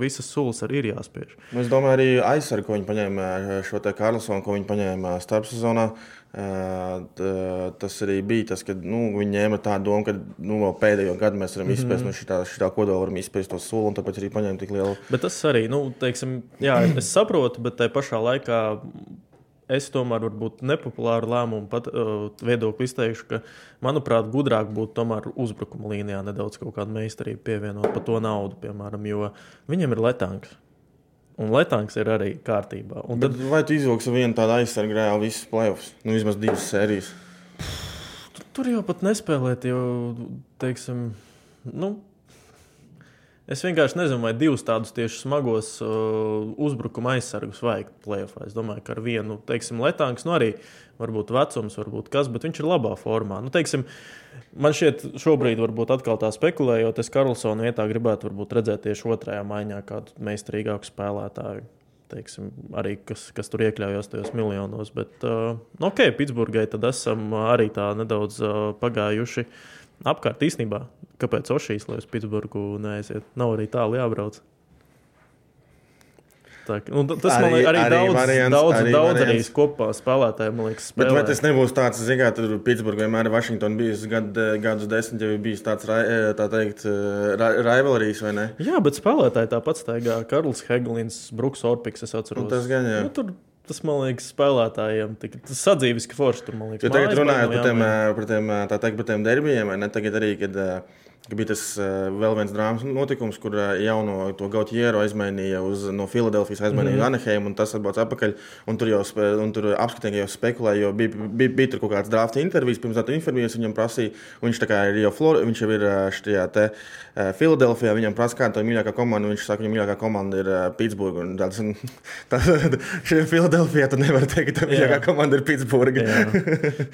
visas sulas arī ir jāspiež. Nu, es domāju, arī aizsardzību, ko viņi paņēma šo te Karlsonu, ko viņi paņēma starpsezonā. Tas arī bija tas, ka nu, viņi ņēma tādu domu, ka nu, pēdējo gadu mēs varam izspēst mm -hmm. no šitā, šitā kodola, varam izspēst to soli, un tāpēc arī paņēma tik lielu. Bet tas arī, nu, teiksim, jā, es saprotu, bet tajā pašā laikā es tomēr varbūt nepopulāru lēmumu pat, uh, viedokli izteikšu, ka, manuprāt, gudrāk būtu tomēr uzbrukuma līnijā nedaudz kaut kādu meistarību pievienot par to naudu, piemēram, jo viņiem ir letāns. Un Latvijas ir arī kārtībā. Un tad... Bet vai tu izvilksi vienu tādu aizsargu reāli visas playoffs? Nu, vismaz divas sērijas. Tur, tur jau pat nespēlēt, jo, teiksim, nu, es vienkārši nezinu, vai divus tādus tieši smagos uh, uzbrukuma aizsargus vajag playoffā. Es domāju, ka ar vienu, teiksim, Latvijas, nu arī varbūt vecums, varbūt kas, bet viņš ir labā formā. Nu, teiksim, Man šķiet, šobrīd varbūt atkal tā spekulējot, es Karlsona vietā gribētu redzēt tieši otrajā maiņā kādu meistarīgāku spēlētāju. Teiksim, arī kas, kas tur iekļaujas tajos miljonos. Bet, uh, ok, Pitsburgai tad esam arī tā nedaudz uh, pagājuši apkārt īstenībā. Kāpēc Ošīs, lai uz Pitsburgu neaiziet? Nav arī tālu jābrauc. Tā, tas arī, man liekas, arī, arī daudz, variants, daudz, arī daudz arī kopā spēlētājiem. Liekas, spēlē. Bet vai tas nebūs tāds, kā tur Pitsburgā vienmēr ir Vašingtonā bijis gad, gadus desmit, jau bijis tāds tā teikt, rivalrīs vai ne? Jā, bet spēlētāji tāpat staigā Karls Heglins, Bruks Orpiks, es atceros. Nu, tas gan jā. Nu, tur, Tas man liekas, spēlētājiem tas sadzīves, ka forši tur man liekas. Jo tagad runājot par tiem, par tiem, tiem derbijiem, ne? Tagad arī, kad uh, Bija tas uh, vēl viens drāmas notikums, kur uh, jauno to Gautieru aizmainīja uz, no Filadelfijas, aizmainīja mm -hmm. Anaheimu, un tas atbrauc atpakaļ. Un tur jau un tur apskatīgi jau spekulēja, jo bija, bija, bija tur kaut kāds drafta intervijas, pirms tam intervijas viņam prasīja. Viņš, ir jau Flor, viņš jau ir šajā te uh, Filadelfijā, viņam prasa, kāda ir mīļākā komanda. Viņš saka, ka mīļākā komanda ir uh, Pitsburga. Un tāds, un, tā, šajā Filadelfijā tu nevari teikt, ka tā mīļākā komanda ir Pitsburga.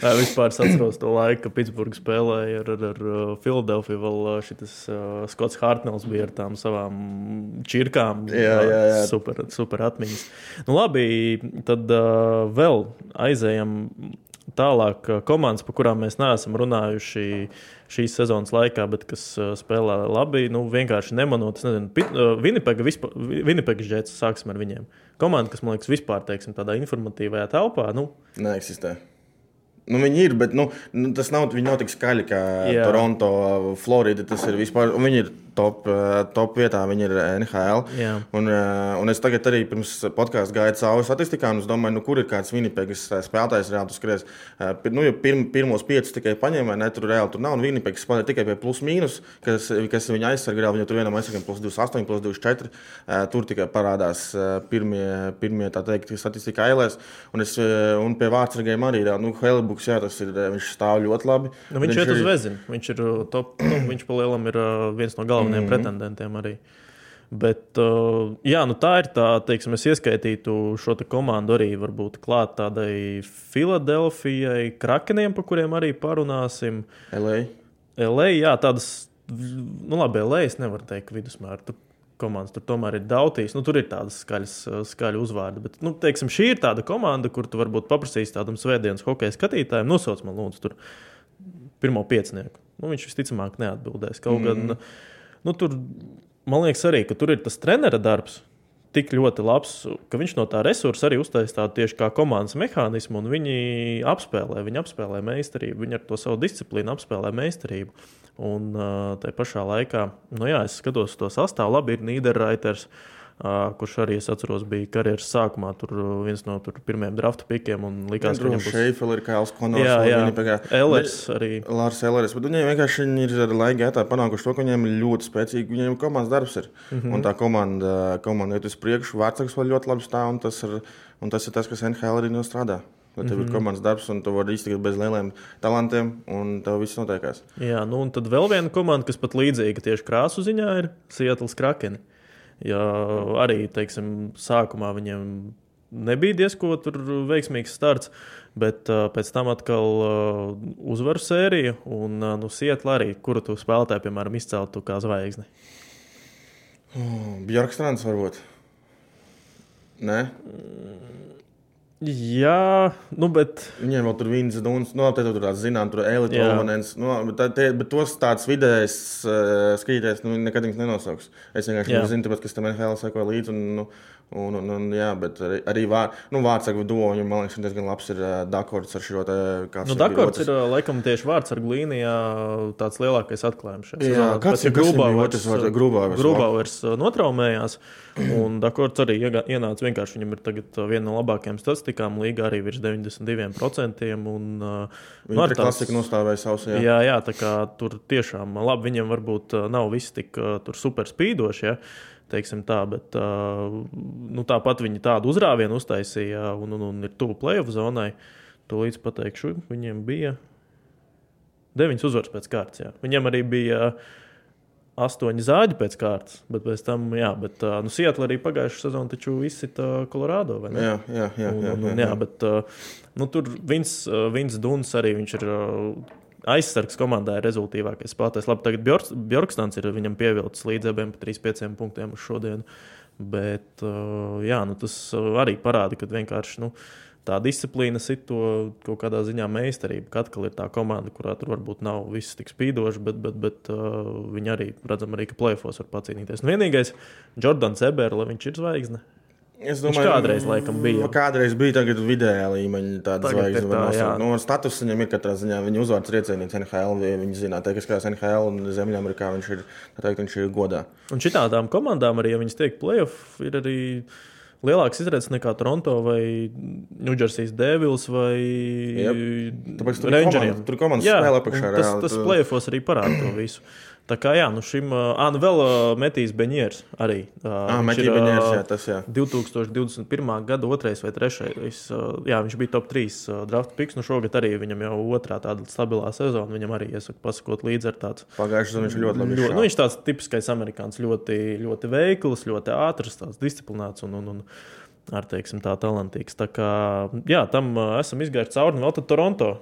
tā vispār atceros to laiku, kad Pitsburga spēlēja ar, ar, ar Filadelfiju šis uh, Skots Hartnells bija ar tām savām čirkām. Jā, jā, jā. Super, super atmiņas. Nu, labi, tad uh, vēl aizējam tālāk. Komandas, par kurām mēs neesam runājuši šīs sezonas laikā, bet kas spēlē labi, nu, vienkārši nemanot, nezinu, Winnipega, vispār, Winnipega žēts, sāksim ar viņiem. Komanda, kas man liekas, vispār teiksim, tādā informatīvajā telpā, nu, neeksistē. Nu, viņi ir, bet nu, nu, tas nav, nav tik skaļi kā Jā. Toronto, Florida. Tas ir vispār. Viņi ir top, eh, top vietā, viņi ir NHL. Jā. Un, eh, un es tagad arī pirms podkāstā gāju cauri statistikām, es domāju, nu, kur ir kāds Vinipēgas eh, spēlētājs reāli tur skries. Nu, pirm, pirmos piecus tikai paņēma, ne tur reāli tur nav. Un Vinipēgas spēlē tikai pie plus mīnus, kas, kas viņa aizsargā. Viņam tur vienam aizsargam plus 28, plus 24. Tur tikai parādās pirmie, pirmie tā teikt, statistika ailēs. Un, es, un pie vārdsargiem arī, nu, Helibuks, jā, tas ir, viņš stāv ļoti labi. Nu, viņš, viņš ir uz vezina. Viņš ir top, nu, viņš palielam ir viens no galvenajiem galvenajiem mm -hmm. pretendentiem arī. Bet, uh, jā, nu tā ir tā, teiksim, es ieskaitītu šo komandu arī varbūt klāt tādai Filadelfijai, Krakeniem, par kuriem arī parunāsim. LA. LA, jā, tādas, nu labi, LA es nevaru teikt vidusmēru. Tur komandas tur tomēr ir daudz. Nu, tur ir tādas skaļas, skaļas uzvārdi. Bet, nu, teiksim, šī ir tāda komanda, kur tu varbūt paprasīsi tādam svētdienas hokeja skatītājam, nosauc man lūdzu tur pirmo piecinieku. Nu, viņš visticamāk neatbildēs. Kaut mm. gan nu, tur man liekas arī, tur ir tas trenera darbs. Tik ļoti labs, ka viņš no tā resursa arī uztaisīja tādu tieši kā komandas mehānismu, un viņi apspēlē, viņi apspēlē meistarību, viņi ar to savu disciplīnu apspēlē meistarību. Un tajā pašā laikā, nu jā, es skatos to sastāvu, labi, ir Nīderraiters. Uh, kurš arī es atceros, bija karjeras sākumā. Tur viens no tur pirmajiem drafta pikiem. Likās, ka viņam būs Šeifel, ir Kails Konors, jā, jā. Viņa, Ellers arī. Lārs Ellers, bet viņiem vienkārši ir ar laika gaitā panākuši to, ka viņiem ir ļoti spēcīgi, viņiem komandas darbs ir. Mm -hmm. Un tā komanda, komanda iet uz priekšu, vārdsargs vēl ļoti labi stāv, un tas ir, un tas, ir tas, kas NHL arī nostrādā. Lai tev mm -hmm. ir mhm. komandas darbs, un tu vari iztikt bez lieliem talantiem, un tev viss notiekās. Jā, nu un tad vēl viena komanda, kas pat līdzīga tieši krāsu ziņā, ir Seattle Kraken. Ja arī teiksim, sākumā viņiem nebija diezgan veiksmīgs starts, bet uh, pēc tam atkal uh, uzvaru sērija un uh, nu, Sietla arī, kuru tu spēlētāji, piemēram, izceltu kā zvaigzni. Oh, Bjorkstrāns varbūt. Nē. Jā, nu, bet. Viņiem vēl tur bija viens duns, no tā, tur tāds, zinām, tur elite monētas. No, bet, tā, bet tos tāds vidējs uh, skatītājs nu, nekad viņus nenosauks. Es vienkārši zinu, tāpēc, kas tam NHL seko līdzi. Un, nu, Un, un, un, jā, bet arī, arī vār, nu, vārdsargu viņam, man liekas, ir diezgan labs ir uh, Dakords ar šo te kāds. Nu, Dakords ir ā, laikam tieši vārdsargu līnijā tāds lielākais atklājums. šajā Jā, sezonā. kāds ir- Grubauers ā, notraumējās, un Dakords arī ienāca vienkārši. Viņam ir tagad viena no labākajām statistikām līgā arī virs 92%. Un, ā, nu, ar klasika nostāvēja savus. Jā. Jā, jā, tā kā tur tiešām labi. Viņam varbūt uh, nav viss tik uh, tur super spīdoši, ja, teiksim tā, bet nu, tāpat viņi tādu uzrāvienu uztaisīja un, un, un ir tuvu playoff zonai. Tūlīt pateikšu, viņiem bija deviņas uzvaras pēc kārtas. Jā. Viņiem arī bija astoņi zāģi pēc kārtas, bet pēc tam, jā, bet nu, Seattle arī pagājušā sezonā taču izsita Kolorādo. ne? Jā, jā, jā, Un, jā, un, jā, un, jā, bet nu, tur Vins, Vins Duns arī viņš ir aizsargs komandā, ir rezultātīvākais spēlētājs. Labi, tagad Bjorks- Bjorkstans ir viņam pievilcis līdz abiem pa 3-5 punktiem uz šodienu. Bet uh, jā, nu, tas arī parāda, ka vienkārši. Nu, Tā disciplīna sit to kaut kādā ziņā meistarību. Kad atkal ir tā komanda, kurā tur varbūt nav viss tik spīdoši, bet, bet, bet uh, viņi arī redzam, arī, ka plēfos var pacīnīties. Un vienīgais, Jordans Eberle, viņš ir zvaigzne. Es Viņš kādreiz, laikam, bija. Nu, Kādreiz bija tagad vidējā līmeņa tāda Tagad ir zvaigzne. tā, jā. Nu, status viņam ir katrā ziņā. Viņa uzvārds riecienīts NHL. vi- Viņi zina, ka kā NHL un Ziemeļamerikā viņš ir, teikt, viņš ir godā. Un šitādām komandām, arī ja viņas tiek playoff, ir arī lielāks izredzes nekā Toronto vai Ņūdžersijas Devils vai ir Rangeriem. tur ir komandas Jā, spēle apakšā, Tas, tas playoffos arī parāda to visu. Tā kā jā, nu šim uh, nu vēl metīs Beņģers arī. Uh, Ah, Matija ir, Beņģers, ā, jā, tas jā. 2021. gada otrais vai trešais. Jā, viņš bija top 3 uh, draft piks. Nu šogad arī viņam jau otrā tāda stabilā sezona. Viņam arī iesaka pasakot līdzi ar tādu Pagājušajā gadā viņš ļoti labi Ļoti, nu, viņš tāds tipiskais amerikānis, ļoti, ļoti veikls, ļoti ātrs, tāds disciplināts un, un, un ar teiksim, tā talantīgs. Tā kā, jā, tam esam izgājuši cauri. Nu, Vēl tad Toronto.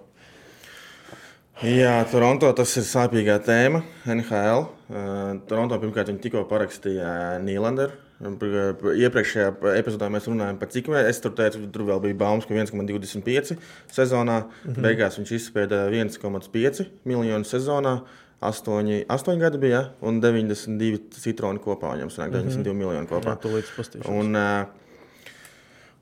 Jā, Toronto tas ir sāpīgā tēma. NHL. Uh, Toronto pirmkārt viņi tikko parakstīja Nīlanderu. Iepriekšējā epizodē mēs runājām par cik mēs. Es tur teicu, tur vēl bija baumas, ka 1,25 sezonā. Mm -hmm. Beigās viņš izspēja 1,5 miljonu sezonā. 8, 8 gadi bija, ja? un 92 citroni kopā. Viņam sanāk 92 mm -hmm. miljoni kopā. Jā, to līdz pastīšu.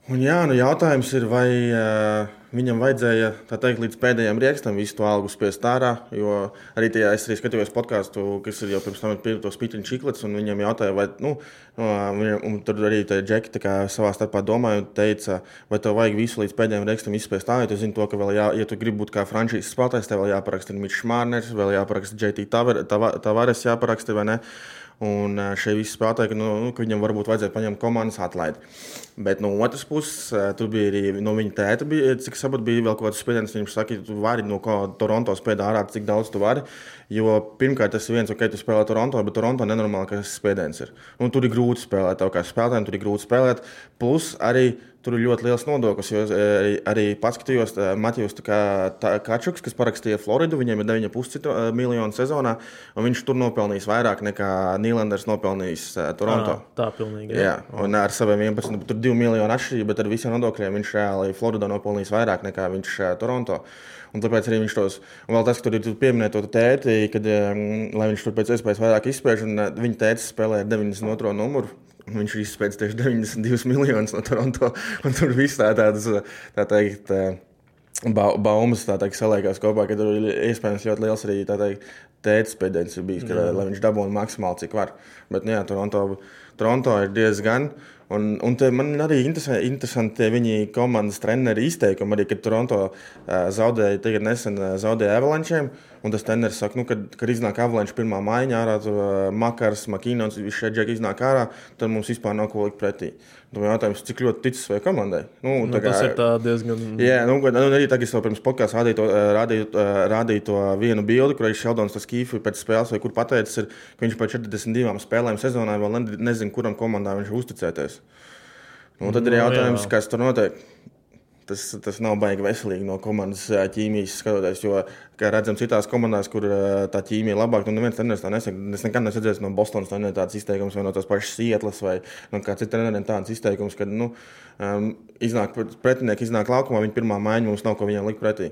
Un, uh, jā, nu jautājums ir, vai uh, viņam vajadzēja teikt, līdz pēdējiem rīkstam visu to algu spiest ārā. Jo arī tajā es arī skatījos podkāstu, kas ir jau pirms tam ir to spīķiņu čiklets, un viņam jautāja, vai, nu, viņam, tur arī džeki savā starpā domāja, un teica, vai tev vajag visu līdz pēdējiem rīkstam izspiest ārā. Jo tu zini to, ka vēl, jā, ja tu gribi būt kā frančīzes spēlētājs, tev vēl jāparaksta Mičs Mārners, vēl jāparaksta JT Tavar- Tava- Tavares, jāparaksta vai ne. Un ā, šie visi spēlētāji, nu, nu, ka viņam varbūt vajadzēja paņemt komandas atlaidi. Bet no otras puses, ā, tur bija arī no viņa tēta, bija, cik saprotu, bija vēl kaut kāds spiediens. Viņš saka, ka tu vari no Toronto spēlēt ārā, cik daudz tu vari. Jo pirmkārt, tas ir viens, ok, tu spēlē Toronto, bet Toronto nenormāli, ka tas spiediens ir. Un tur ir grūti spēlēt, tev kā spēlētājiem tur ir grūti spēlēt. Plus arī tur ir ļoti liels nodoklis. Jo es, ā, arī pats skatījos, Matjūs tā kā Kačuks, kas parakstīja Floridu, viņiem ir 9,5 miljonu sezonā, un viņš tur nopelnījis vairāk nekā Nīlanders nopelnījis ā, Toronto. Ā, tā pilnīgi. Jā, un ar saviem 11, tur 2 miljonu atšķirība, bet ar visiem nodokļiem viņš reāli Floridā nopelnījis vairāk nekā viņš Toronto. Un tāpēc arī viņš tos, un vēl tas, ka tur ir pieminēta to tēti, kad, um, lai viņš tur pēc iespējas vairāk izspēj, un uh, viņa tētis spēlē ar 92. numuru. Viņš ir izspēlējis tieši 92 miljonus no Toronto. Un tur viss tā, tādas, tā teikt, uh, ba baumas tā teikt, saliekās kopā, ka tur ir iespējams ļoti liels arī teikt, tēta spiediens ir bijis, ka, lai viņš dabūtu maksimāli cik var. Bet, nu, jā, Toronto, Toronto ir diezgan. Un, un man arī interesē, interesanti viņa komandas treneri izteikumi, arī kad Toronto zaudēja, tagad nesen zaudēja Avalančiem. Un tas treneris saka, nu, kad, kad iznāk Avalanche pirmā maiņa ārā, uh, Makars, Makīnons, visi šie džeki iznāk ārā, tad mums vispār nav ko likt pretī. Tad jautājums, cik ļoti ticis vai komandai? Nu, Nu, tā kā- tas ir diezgan. Jā, nu, nu, arī tagad es vēl pirms podkāstā rādīju, rādīju, rādīju to vienu bildi, kur Sheldons tas kīfi pēc spēles, vai kur pateicis, ir, ka viņš pēc 42 spēlēm sezonā vēl ne- nezina, kuram komandai viņš uzticēties. Nu, tad ir Nu, jautājums, jā. kas tur notiek. Tas, tas nav baigi veselīgi no komandas ķīmijas skatoties. Jo, kā redzam, citās komandās, kur tā ķīmija ir labāka, nu, neviens treneris tā nesaka. Es nekad neesmu redzējis no Bostonas treneriem tādas izteikumus, vai no tās pašas Sietlas, vai no kā citu treneriem tādas izteikumus, kad nu, um, iznāk pretinieki, iznāk laukumā, viņa pirmā maiņa mums nav ko viņam likt pretī.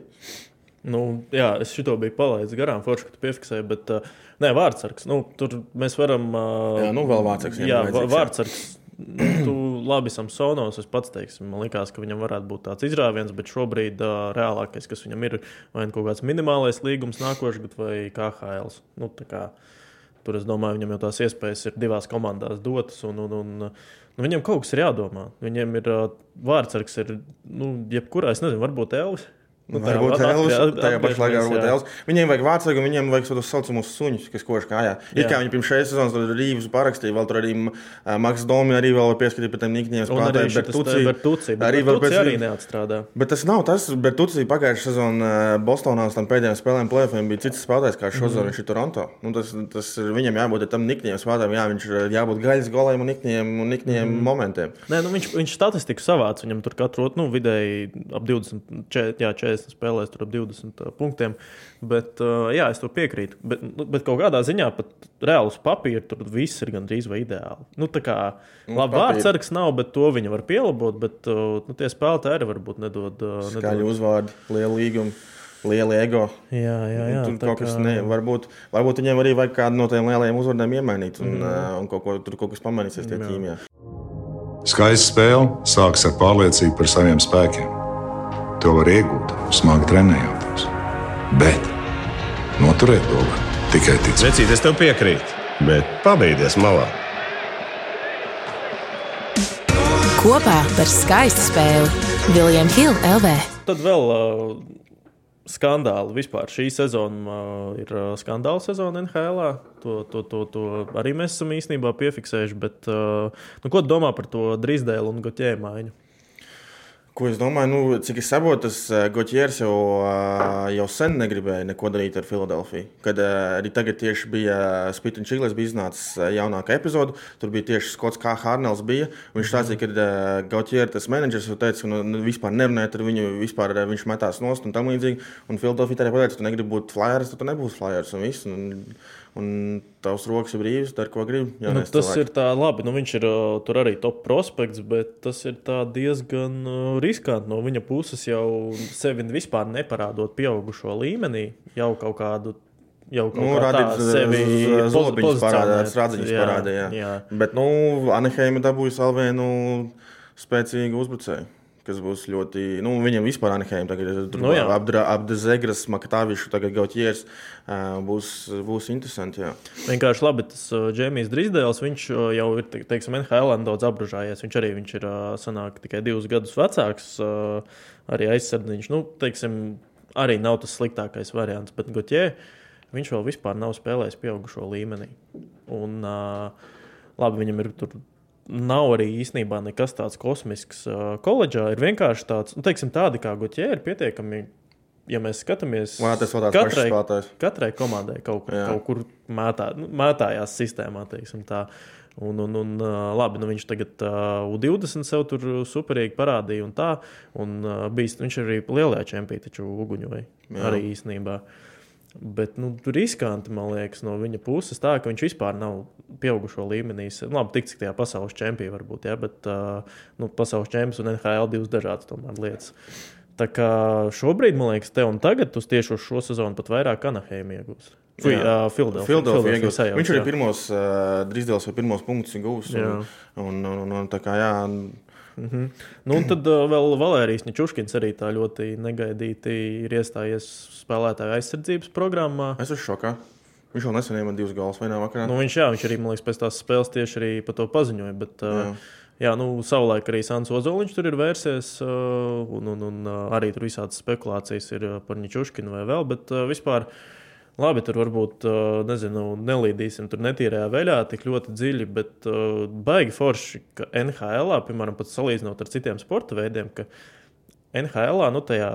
Nu, jā, es šito biju palaidis garām, forši, ka tu piefiksēji. Bet, uh, nē, vārdsargs. Nu, tur mēs varam. Uh, Jā, nu, vēl vārdsargs, jā, Jā, vajadzīgs, jā. vārdsargs. Nu, tu labi, Samsonovs. Es pats teiksim, man liekas, ka viņam varētu būt tāds izrāviens, bet šobrīd uh, reālākais, kas viņam ir, vai nu kaut kāds minimālais līgums nākošais gadu vai KHL. Nu, kā, tur es domāju, viņam jau tās iespējas ir divās komandās dotas. Un, un, un, nu, viņam kaut kas ir jādomā. Viņam ir uh, vārdsargs, ir nu, jebkurā, es nezinu, varbūt Elvis. Nu, tā varbūt Elvis, tajā pašā laikā varbūt Elvis. Viņiem vajag vārdsargu, viņiem vajag tos saucamus suņus, kas kož kājā. Ir kā viņi pirms šīs sezonas tur Rīvas parakstīja, vēl tur arī Maks Domi arī vēl pieskatīt pie tiem nikņiem Tuci, Bertuci, bet arī vēl pēc arī neatstrādā. Bet tas nav tas, Bertuci pagājušā sezonā Bostonā uz tam pēdējiem spēlēm plēfiem bija cits spēlētājs kā šodien mm. viņš ir Toronto. Nu, tas, tas viņam jābūt tam nikņiem spēlētājiem, jā, viņš ir jābūt gaļas goliem un nikņiem, un nikņiem mm. momentiem. Nē, nu, viņš, viņš statistiku savāc, viņam tur katru, nu, vidēji ap 20, 40 spēlēs tur ap 20 uh, punktiem. Bet, jā, es to piekrītu. Bet, nu, bet kaut kādā ziņā pat reāls papīrs tur viss ir gandrīz vai ideāli. Nu, tā kā labi, vārdsargs nav, bet to viņa var pielabot. Bet nu, tie spēlētāji arī varbūt nedod. Skaļi nedod. uzvārdi, liela līguma. Liela ego. Jā, jā, jā tur kaut kas kā... ne, varbūt, varbūt viņiem arī vajag kādu no tiem lielajiem uzvārdiem iemainīt, un, mm. uh, un kaut ko, tur kaut kas pamainīsies tajā ķīmijā. Skaista spēle sākas ar pārliecību par saviem spēkiem. To var iegūt, smagi trenējoties. Bet noturēt to var tikai ticēt. Vecīt, es tev piekrītu, bet pabeigties malā. Kopā par skaistu spēli Viljams Hilde LV. Tad vēl uh, skandāli vispār. Šī sezona uh, ir uh, skandāla sezona NHL. To, to, to, to arī mēs esam īstenībā piefiksējuši. Bet, uh, nu, ko domā par to Drīsdēlu un Gotjēju maiņu? Ko es domāju, nu, cik es saprotu, tas uh, Gotjērs jau, uh, jau sen negribēja neko darīt ar Filadelfiju. Kad uh, arī tagad tieši bija Spits un Čīlis, bija iznācis jaunākā epizode. Tur bija tieši Skots K. Hārnels. Viņš stāstīja, ka Gotjērs, tas menedžers, teica, ka nu, vispār nerunājot ar viņu, vispār viņš metās nost un tam līdzīgi. Un Filadelfija arī pateica, tu negribi būt flyers, tad tu nebūsi flyers un viss. Un, Un tavs rokas ir brīvas, dari, ko gribi. Nu, tas cilvēki. ir tā labi. Nu, viņš ir uh, tur arī top prospekts, bet tas ir diezgan uh, riskanti no viņa puses jau sevi vispār neparādot pieaugušo līmenī, jau kaut kādu. Jau kaut nu, tādu sevi zlobiņus parādīja, rādziņus parādīja. Bet, nu, Anaheima dabūja vēl vienu spēcīgu uzbrucēju kas būs ļoti. Nu, viņam vispār Anaheim tagad ir nu, apdezegras, Maktāvišu, tagad Gautjērs. Būs, būs interesanti. Jā. Vienkārši labi, tas Džēmijs Drīsdēls, viņš jau ir, teiksim, NHL daudz apbružājies. Viņš arī viņš ir sanāk tikai divus gadus vecāks, arī aizsardziņš. Nu, teiksim, arī nav tas sliktākais variants, bet Gautjē, viņš vēl vispār nav spēlējis pieaugušo līmenī. Un, labi, viņam ir tur nav arī īstenībā nekas tāds kosmisks. Koledžā ir vienkārši tāds, nu, teiksim, tādi kā Gutjē ir pietiekami. Ja mēs skatāmies, tad katrai, katrai komandai kaut kur, Jā. kaut kur mētā, nu, mētājās sistēmā. Un, un, un, labi, nu viņš tagad uh, U20 sev tur superīgi parādīja, un tā. Un, uh, bijis, viņš arī lielajā čempionā, taču uguņoja Jā. arī īstenībā. Bet nu, riskanti, man liekas, no viņa puses tā, ka viņš vispār nav pieaugušo līmenī. Labi, tik cik tajā pasaules čempionā varbūt, ja, bet uh, nu, pasaules čempions un NHL divas dažādas lietas. Tā kā šobrīd, man liekas, te un tagad uz tieši uz šo sezonu pat vairāk Anaheim iegūs. Fui, uh, Filadelfija iegūs. Viņš arī pirmos, uh, drīzdēls vai pirmos punktus iegūs. Un, un, un, un, un tā kā jā. Mm -hmm. nu, un tad uh, vēl Valērijas Čuškins arī tā ļoti negaidīti ir iestājies spēlētāju aizsardzības programmā. Es esmu šokā. Viņš jau nesen iemet divus galus vienā vakarā. Nu, viņš, jā, viņš arī, man liekas, pēc tās spēles tieši arī par to paziņoja. Bet, uh, jā. Jā, nu, savulaik arī Sants Ozoliņš tur ir vērsies, uh, un, un, un arī tur visādas spekulācijas ir par Ničuškinu vai vēl, bet vispār uh, Labi, tur varbūt nezinu, nelīdīsim tur netīrajā veļā tik ļoti dziļi, bet uh, baigi forši, ka NHL, piemēram, pat salīdzinot ar citiem sporta veidiem, ka NHL nu, tajā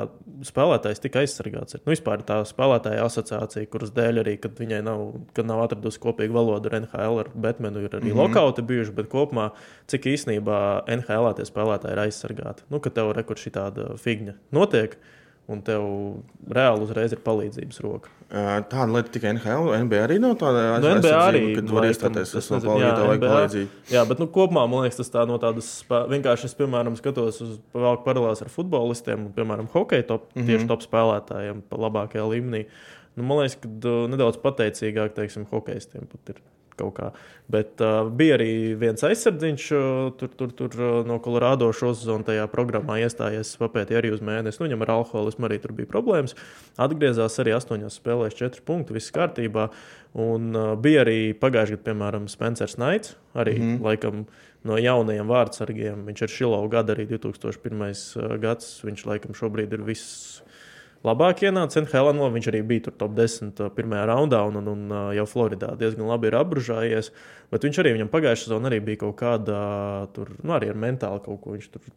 spēlētājs tika aizsargāts. Nu, vispār tā spēlētāja asociācija, kuras dēļ arī, kad viņai nav, kad nav atradusi kopīgu valodu ar NHL, ar Batmanu, ir arī mm -hmm. lokauti bijuši, bet kopumā cik īsnībā NHL tie spēlētāji ir aizsargāti. Nu, ka tev rekursi tāda figņa notiek. Uh, un tev reāli uzreiz ir palīdzības roka. Tāda lieta tikai NHL, NBA arī nav tāda no nu, NBA arī. Kad var iestāties, palīdzība, vajag palīdzību. Jā, bet nu, kopumā man liekas, tas tā no tādas, vienkārši es, piemēram, skatos uz paralēlās ar futbolistiem, piemēram, hokeja top, mm -hmm. tieši top spēlētājiem pa labākajā līmenī. Nu, man liekas, ka uh, nedaudz pateicīgāk, teiksim, hokeistiem pat ir kaut kā. Bet uh, bija arī viens aizsardziņš, uh, tur, tur, tur uh, no Kolorādo šo sezonu tajā programmā iestājies, papētīja arī uz mēnesi. Nu, viņam ar alkoholismu arī tur bija problēmas. Atgriezās arī astoņos spēlēs, četri punkti, viss kārtībā. Un uh, bija arī pagājušajā gadā, piemēram, Spencers Naits, arī mm -hmm. laikam no jaunajiem vārdsargiem. Viņš ir Šilovs gada arī 2001. gads. Viņš laikam šobrīd ir viss labāk ienāca Helēnā. Viņš arī bija tur top 10 pirmajā raundā un, un, un jau Floridā diezgan labi ir apbružājies. Bet viņš arī viņam pagājušā sezonā arī bija kaut kāda, tur, nu, arī ar mentāli kaut ko. Viņš tur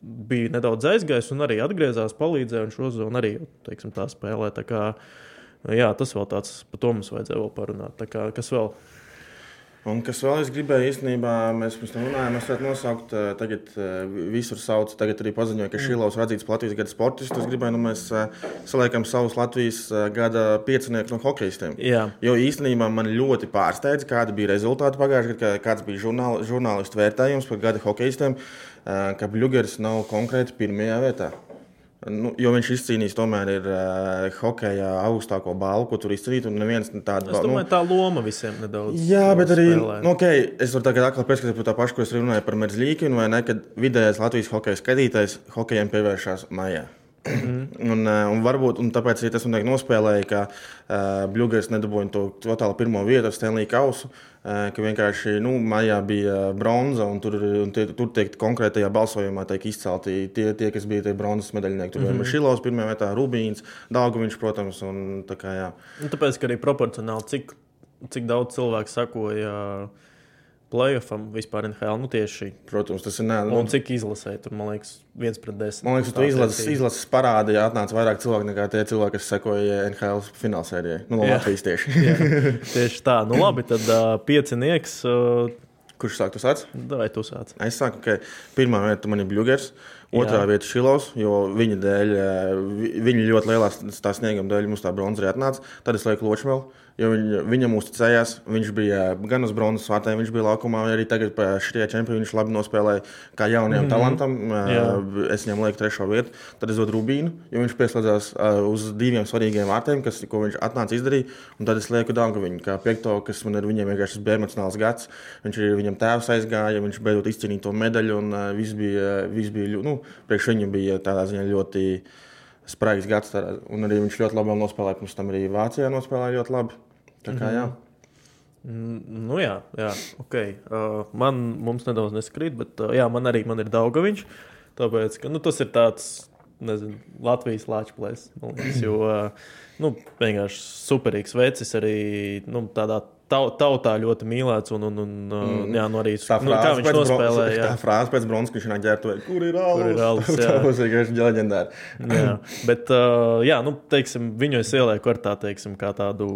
bija nedaudz aizgājis un arī atgriezās, palīdzēja. Un šo sezonu arī teiksim, tā spēlē. Tā kā, jā, tas vēl tāds, par to mums vajadzēja vēl parunāt. Tā kā, kas vēl? Un kas vēl es gribēju, īstenībā, mēs pirms tam runājām, mēs varētu nosaukt, eh, tagad eh, visur sauc, tagad arī paziņoja, ka Šilovs radzīts Latvijas gada sportists. Es gribēju, nu mēs eh, saliekam savus Latvijas gada pieciniekus no hokeistiem. Jā. Jo īstenībā man ļoti pārsteidza, kāda bija rezultāti pagājušajā gadā, kāds bija žurnāl, žurnālistu vērtējums par gada hokeistiem, ka Bluegeris nav konkrēti pirmajā vietā. Nu, jo viņš izcīnījis tomēr ir uh, hokeja augstāko balvu, ko tur izcīnīt. Neviens tādu es domāju, nu, tā loma visiem nedaudz. Jā, bet arī, nu, okay, es varu tagad atkal pieskatīties par tā pašu, ko es runāju par Merzlīkinu, vai ne, kad vidējais Latvijas hokeja skatītājs hokejiem pievēršās maijā. Mm. un, eh, un varbūt un tāpēc arī tas man nospēlēja, ka uh, Bluegrass nedabūja to totāli pirmo vietu ar Stanley Kausu. Uh, ka vienkārši nu, maijā bija bronza, un tur, un tie, tur tiek konkrētajā balsojumā tiek izcelti tie, tie kas bija tie bronzas medaļnieki. Tur mm -hmm. bija Šilovs, pirmā vietā Rubīns, Dāngovičs, protams. Un, tā kā, jā. un tāpēc, ka arī proporcionāli, cik, cik daudz cilvēku sakoja. Uh, playoffam vispār NHL. Nu, tieši, Protams, tas ir nē, nu, un cik izlasēji tur, man liekas, viens pret desmit. Man liekas, tu izlases, izlases parādi, ja atnāca vairāk cilvēku nekā tie cilvēki, kas sekoja NHL finālsērijai. Nu, no Latvijas tieši. tieši tā. Nu, labi, tad uh, piecinieks. Uh, Kurš sāk? Tu sāc? Vai tu sāc? Es saku, ka pirmā vieta man ir Bluegers. Otrā Jā. vieta Šilovs, jo viņa dēļ, viņa ļoti lielā snieguma dēļ mums tā bronza arī atnāca. Tad es lieku Ločmelu jo viņ, viņam uzticējās. Viņš bija gan uz bronzas vārtiem, viņš bija laukumā, arī tagad pēc šie čempioni viņš labi nospēlēja kā jaunajam mm -hmm. talantam. Jā. Es viņam lieku trešo vietu, tad es dodu Rubīnu, jo viņš pieslēdzās uz diviem svarīgiem vārtiem, kas, ko viņš atnāca izdarīt. Un tad es lieku Dankoviņu, kā piekto, kas man ir viņiem vienkārši bija emocionāls gads. Viņš arī viņam tēvs aizgāja, viņš beidzot izcīnīja to medaļu, un viss bija, viss bija nu, priekš viņu bija tādā ziņā ļoti spraigs gads. Un arī viņš ļoti labi nospēlēja. Pirms tam arī Vācijā nospēlēja ļoti labi. Tā kā jā. Mm, nu, jā, jā okay. uh, man nedaudz neskrīt, bet uh, jā, man arī man ir Daugaviņš. Tāpēc, ka, nu, tas ir tāds nezinu, Latvijas lāčplēs. Jo uh, nu, vienkārši superīgs vecis arī nu, tādā tautā ļoti mīlēts. Un, un, un, mm. jā, nu arī tā nu, kā viņš nospēlēja. Tā frāze pēc bronzas, ģērbtuvē, kur ir alus? Kur ir alus? Jā, tas ir jā, bet, uh, jā, nu, teiksim, viņu es ielieku ar tā, teiksim, kā tādu,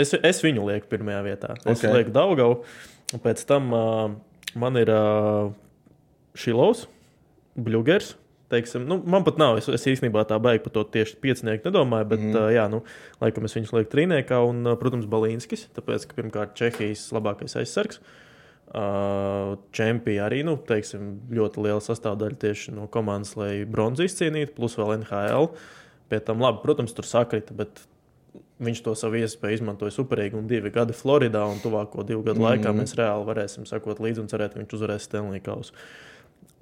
es, es viņu lieku pirmajā vietā. Es okay. lieku Daugavu, un pēc tam uh, man ir uh, Šilovs, Bļugers, teiksim, nu, man pat nav. Es, es īstenībā tā baigi par to tieši piecinieku nedomāju, bet, mm. uh, jā, nu, laikam es viņus lieku trīniekā un, uh, protams, Balīnskis, tāpēc, ka pirmkārt Čehijas labākais aizsargs. Uh, Čempija arī nu, teiksim, ļoti liela sastāvdaļa tieši no komandas, lai bronzu izcīnītu, plus vēl NHL. Pie tam, labi, protams, tur sakrita, bet viņš to savu iespēju izmantoja superīgi. Un divi gadi Floridā, un tuvāko divu gadu mm -hmm. laikā mēs reāli varēsim sekot līdzi un cerēt, ka viņš uzvarēs Stanley Kausu.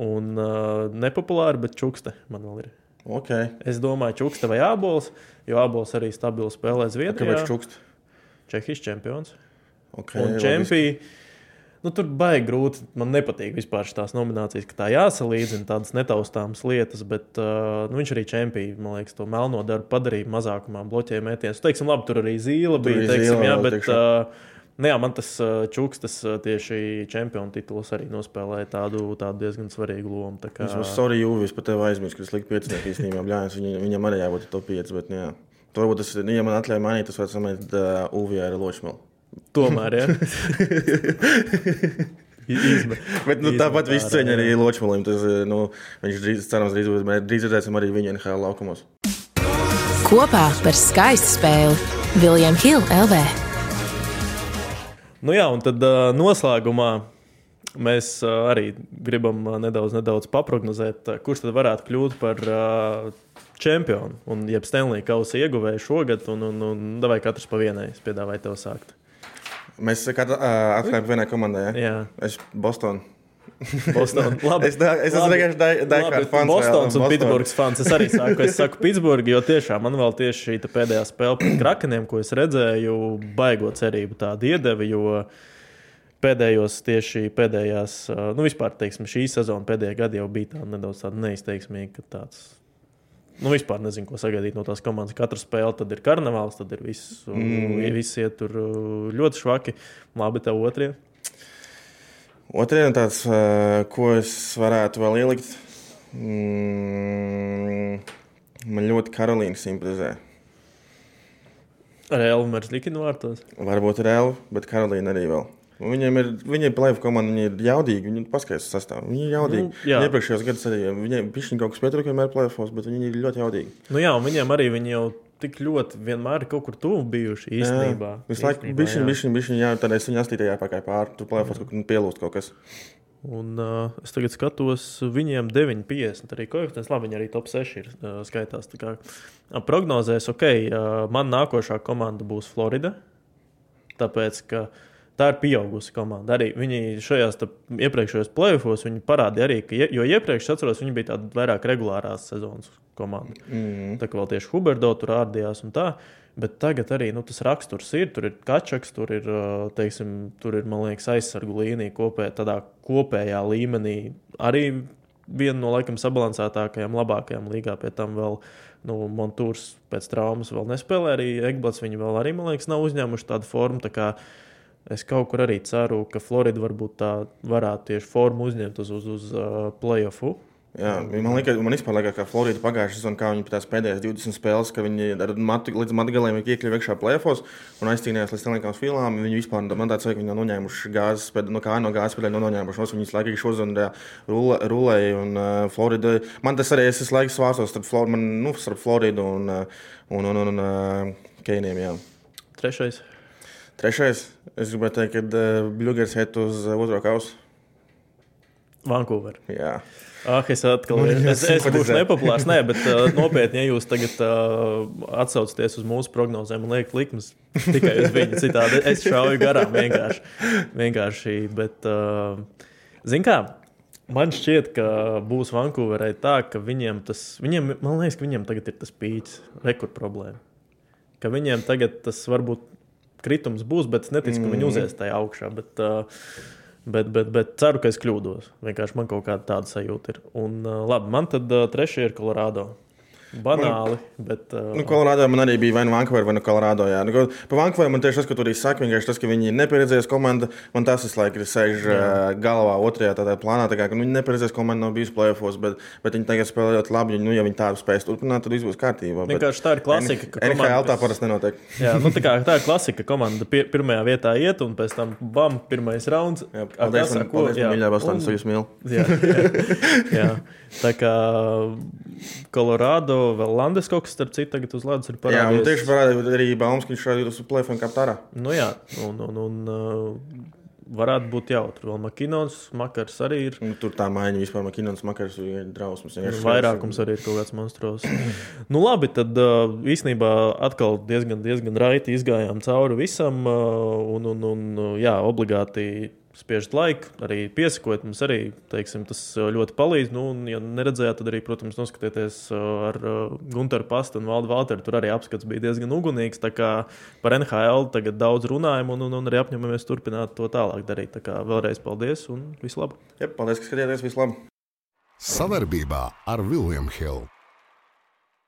Un uh, nepopulāri, bet čukste man vēl ir. Okay. Es domāju, čukste vai ābols, jo ābols arī stabili spēlē Zviedrijā. Kāpēc čukste? Čehijas čempions. Okay, un čempija. Nu, tur baigi grūti. Man nepatīk vispār šīs nominācijas, ka tā jāsalīdzina tādas netaustāmas lietas, bet uh, nu, viņš arī čempionu, man liekas, to melno darbu padarīja mazākumā, bloķēja mētienas. Teiksim, labi, tur arī zīle bija, teiksim, zīle, jā, bet. Uh, Nu, jā, man tas uh, čūks, tas uh, tieši čempionu tituls arī nospēlēja tādu, tādu diezgan svarīgu lomu. Kā... Es esmu sorry, Jūvis, par tevi aizmirsu, ka es liku piecinieku īstenībā. Bļāns, viņa, viņam arī jābūt top 5, bet, nu, jā. Varbūt tas, ja man atļauj mainīt, tas varētu samēt uh, UVI ar Ločmelu. Tomēr, jā. Izme, bet nu, tāpat viss ceņa arī Ločmalim. Tas, nu, viņš drīz, cerams, drīz, drīz redzēsim arī viņu NHL laukumos. Kopā par skaistu spēli Viljams Hilde LV. Nu jā, un tad uh, noslēgumā mēs uh, arī gribam uh, nedaudz, nedaudz paprognozēt, uh, kurš tad varētu kļūt par uh, čempionu un jeb Stanley kausa ieguvēju šogad. Un, un, un vai katrs pa vienai es piedāvāju tev sākt. Mēs atklājām vienai komandai. Ja? Jā, Es Bostonā. Boston. Labi. Es, da, es esmu vienkārši hard fans. Bostons un Boston. Pitsburgas fans. Es arī saku, es saku Pitsburgu, jo tiešām man vēl tieši šī pēdējā spēle pret Krakeniem, ko es redzēju, baigo cerību tādu iedeva, jo pēdējos tieši pēdējās, nu vispār, teiksim, šī sezona pēdējā gada jau bija tāda nedaudz tāda neizteiksmīga, ka tāds. Nu, vispār nezinu, ko sagaidīt no tās komandas. Katra spēle, tad ir karnevāls, tad ir viss, mm. viss iet tur ļoti švaki. Labi, tev otrie. Otrajā tāds, ko es varētu vēl ielikt, mm, man ļoti Karolīna simpatizē. Ar Elmers Likinu vārtos. Varbūt ir Elva, bet Karolīna arī vēl. Viņiem ir, viņi ir plēsoņa komanda, viņi ir jaudīgi. Viņi paskaidro sastāvā. Viņi ir jaudīgi. Nu, jā. Nu, Iepriekšējos gados arī viņiem bija kaut kas pietrūkums, vienmēr plēsoņos, bet viņi ir ļoti jaudīgi. Nu jā, un viņiem arī viņi jau tik ļoti vienmēr kaut kur tuvu bijuši īstenībā. Jā, Visu laiku Īstenībā, bija šī, jā. tad es viņu astīju jāpakaļ pāri. Tur plēsoņos kaut kur pielūst kaut kas. Un uh, es tagad skatos, viņiem 9,50 arī koeficients. Labi, viņi arī top 6 ir uh, skaitās. Tā kā, uh, prognozēs, ok, uh, man nākošā komanda būs Florida. Tāpēc, ka tā ir pieaugusi komanda. Arī viņi šajās iepriekšējos plēsofos parādīja, arī, ka, jo iepriekš atceros, viņi bija tāda vairāk regulārās sezonas komanda. Mm. Tā kā vēl tieši Huberdo tur ārdījās un tā. Bet tagad arī nu, tas raksturs ir. Tur ir kačaks, tur ir, teiksim, tur ir liekas, aizsargu līnija kopē, tādā kopējā līmenī. Arī viena no laikam sabalansētākajām, labākajām līgā. Pie tam vēl nu, Montūrs pēc traumas vēl nespēlē. Arī Egblats viņi vēl arī, man liekas, nav uzņēmuši tādu formu. Tā kā Es kaut kur arī ceru, ka Florida varbūt tā varētu tieši formu uzņemt uz, uz, uz uh, playoffu. Jā, man liekas, man vispār liekas, ka Florida pagājušajā sezonā, kā viņi tās pēdējās 20 spēles, ka viņi matu, līdz matu galiem ir iekļuvuši iekšā plēfos un aizcīnījās līdz telekām filmām. Viņi vispār, man tāds, ka viņi nav noņēmuši gāzes, pēc, no kā no gāzes pēdējā nav noņēmuši. Nos, visu laiku šodien rulēja un uh, Florida. Man tas arī es visu laiku svāstos starp, Flor, man, nu, starp Floridu un, uh, un, un, un, un uh, Keiniem. Jā. Trešais. Trešais, es gribētu teikt, ka uh, Bluegers iet uz uh, otro kausu. Vankūver. Jā. Ah, es atkal es, es, būšu nepopulārs. Nē, bet uh, nopietni, ja jūs tagad uh, atsaucaties uz mūsu prognozēm un liekat likmes tikai uz viņu, citādi es šauju garām vienkārši. vienkārši bet, uh, zin kā, man šķiet, ka būs Vankūverai tā, ka viņiem tas, viņiem, man liekas, ka viņiem tagad ir tas pīķis, rekord problēma. Ka viņiem tagad tas varbūt kritums būs, bet es neticu, ka viņi uzies tajā augšā. Bet, uh, Bet, bet, bet ceru, ka es kļūdos. Vienkārši man kaut kāda tāda sajūta ir. Un, uh, labi, man tad uh, trešie ir Kolorādo. Banāli, bet. Uh, Nu, Kolorādo man arī bija vai nu Vankūverā, vai nu Kolorādo. Jā. Nu, ko- pa Vankūveru man tieši tas, ko tur arī saka, vienkārši tas, ka viņi ir nepieredzējusi komanda. Man tas visu laiku sēž uh, galvā, otrajā tādā plānā. Tā kā, nu, viņi nepieredzējusi komanda nav bijusi plēsofos, bet, bet viņi tagad spēlē ļoti labi. Nu, ja viņi tādu spēs turpināt, tad viss būs kārtībā. bet Vienkārši tā ir klasika, ka NHL komanda- tā parasti nenotiek. Jā, nu, tā, kā, tā ir klasika. Komanda pie, pirmajā vietā iet, un pēc tam bam, pirmais rauns. Jā, paldies, man, ko? paldies, Jā, man mīļā Bostonas, un- jūs mīlu. Jā, jā, jā. Tā kā Kolorādo vēl Landes kaut kas, starp citu, tagad uz ledus ir Jā, un parādījies. tieši parādīja arī ka viņš šādi uz plēfiem kā tārā. Nu, jā, un, un, un uh, varētu būt jautri. Vēl Makinons, Makars arī ir. Un tur tā maiņa vispār, man kinons makars ir drausmas. vienkārši Vairākums arī ir kaut kāds monstros. nu, labi, tad uh, īsnībā atkal diezgan, diezgan raiti izgājām cauri visam. Uh, un, un, un, uh, jā, obligāti spiežat laiku, arī piesakot. Mums arī teiksim, tas uh, ļoti palīdz. Nu, un, ja neredzējāt, tad arī, protams, noskatieties uh, ar uh, Gunteru Pastu un Valdu Valteru. Tur arī apskats bija diezgan ugunīgs. Tā kā par NHL tagad daudz runājam un, un, un arī apņemamies turpināt to tālāk darīt. Tā kā vēlreiz paldies un visu labu! Jā, paldies, ka skatījāties. Vislabāk! Savarbībā ar Vilniņu Hildu.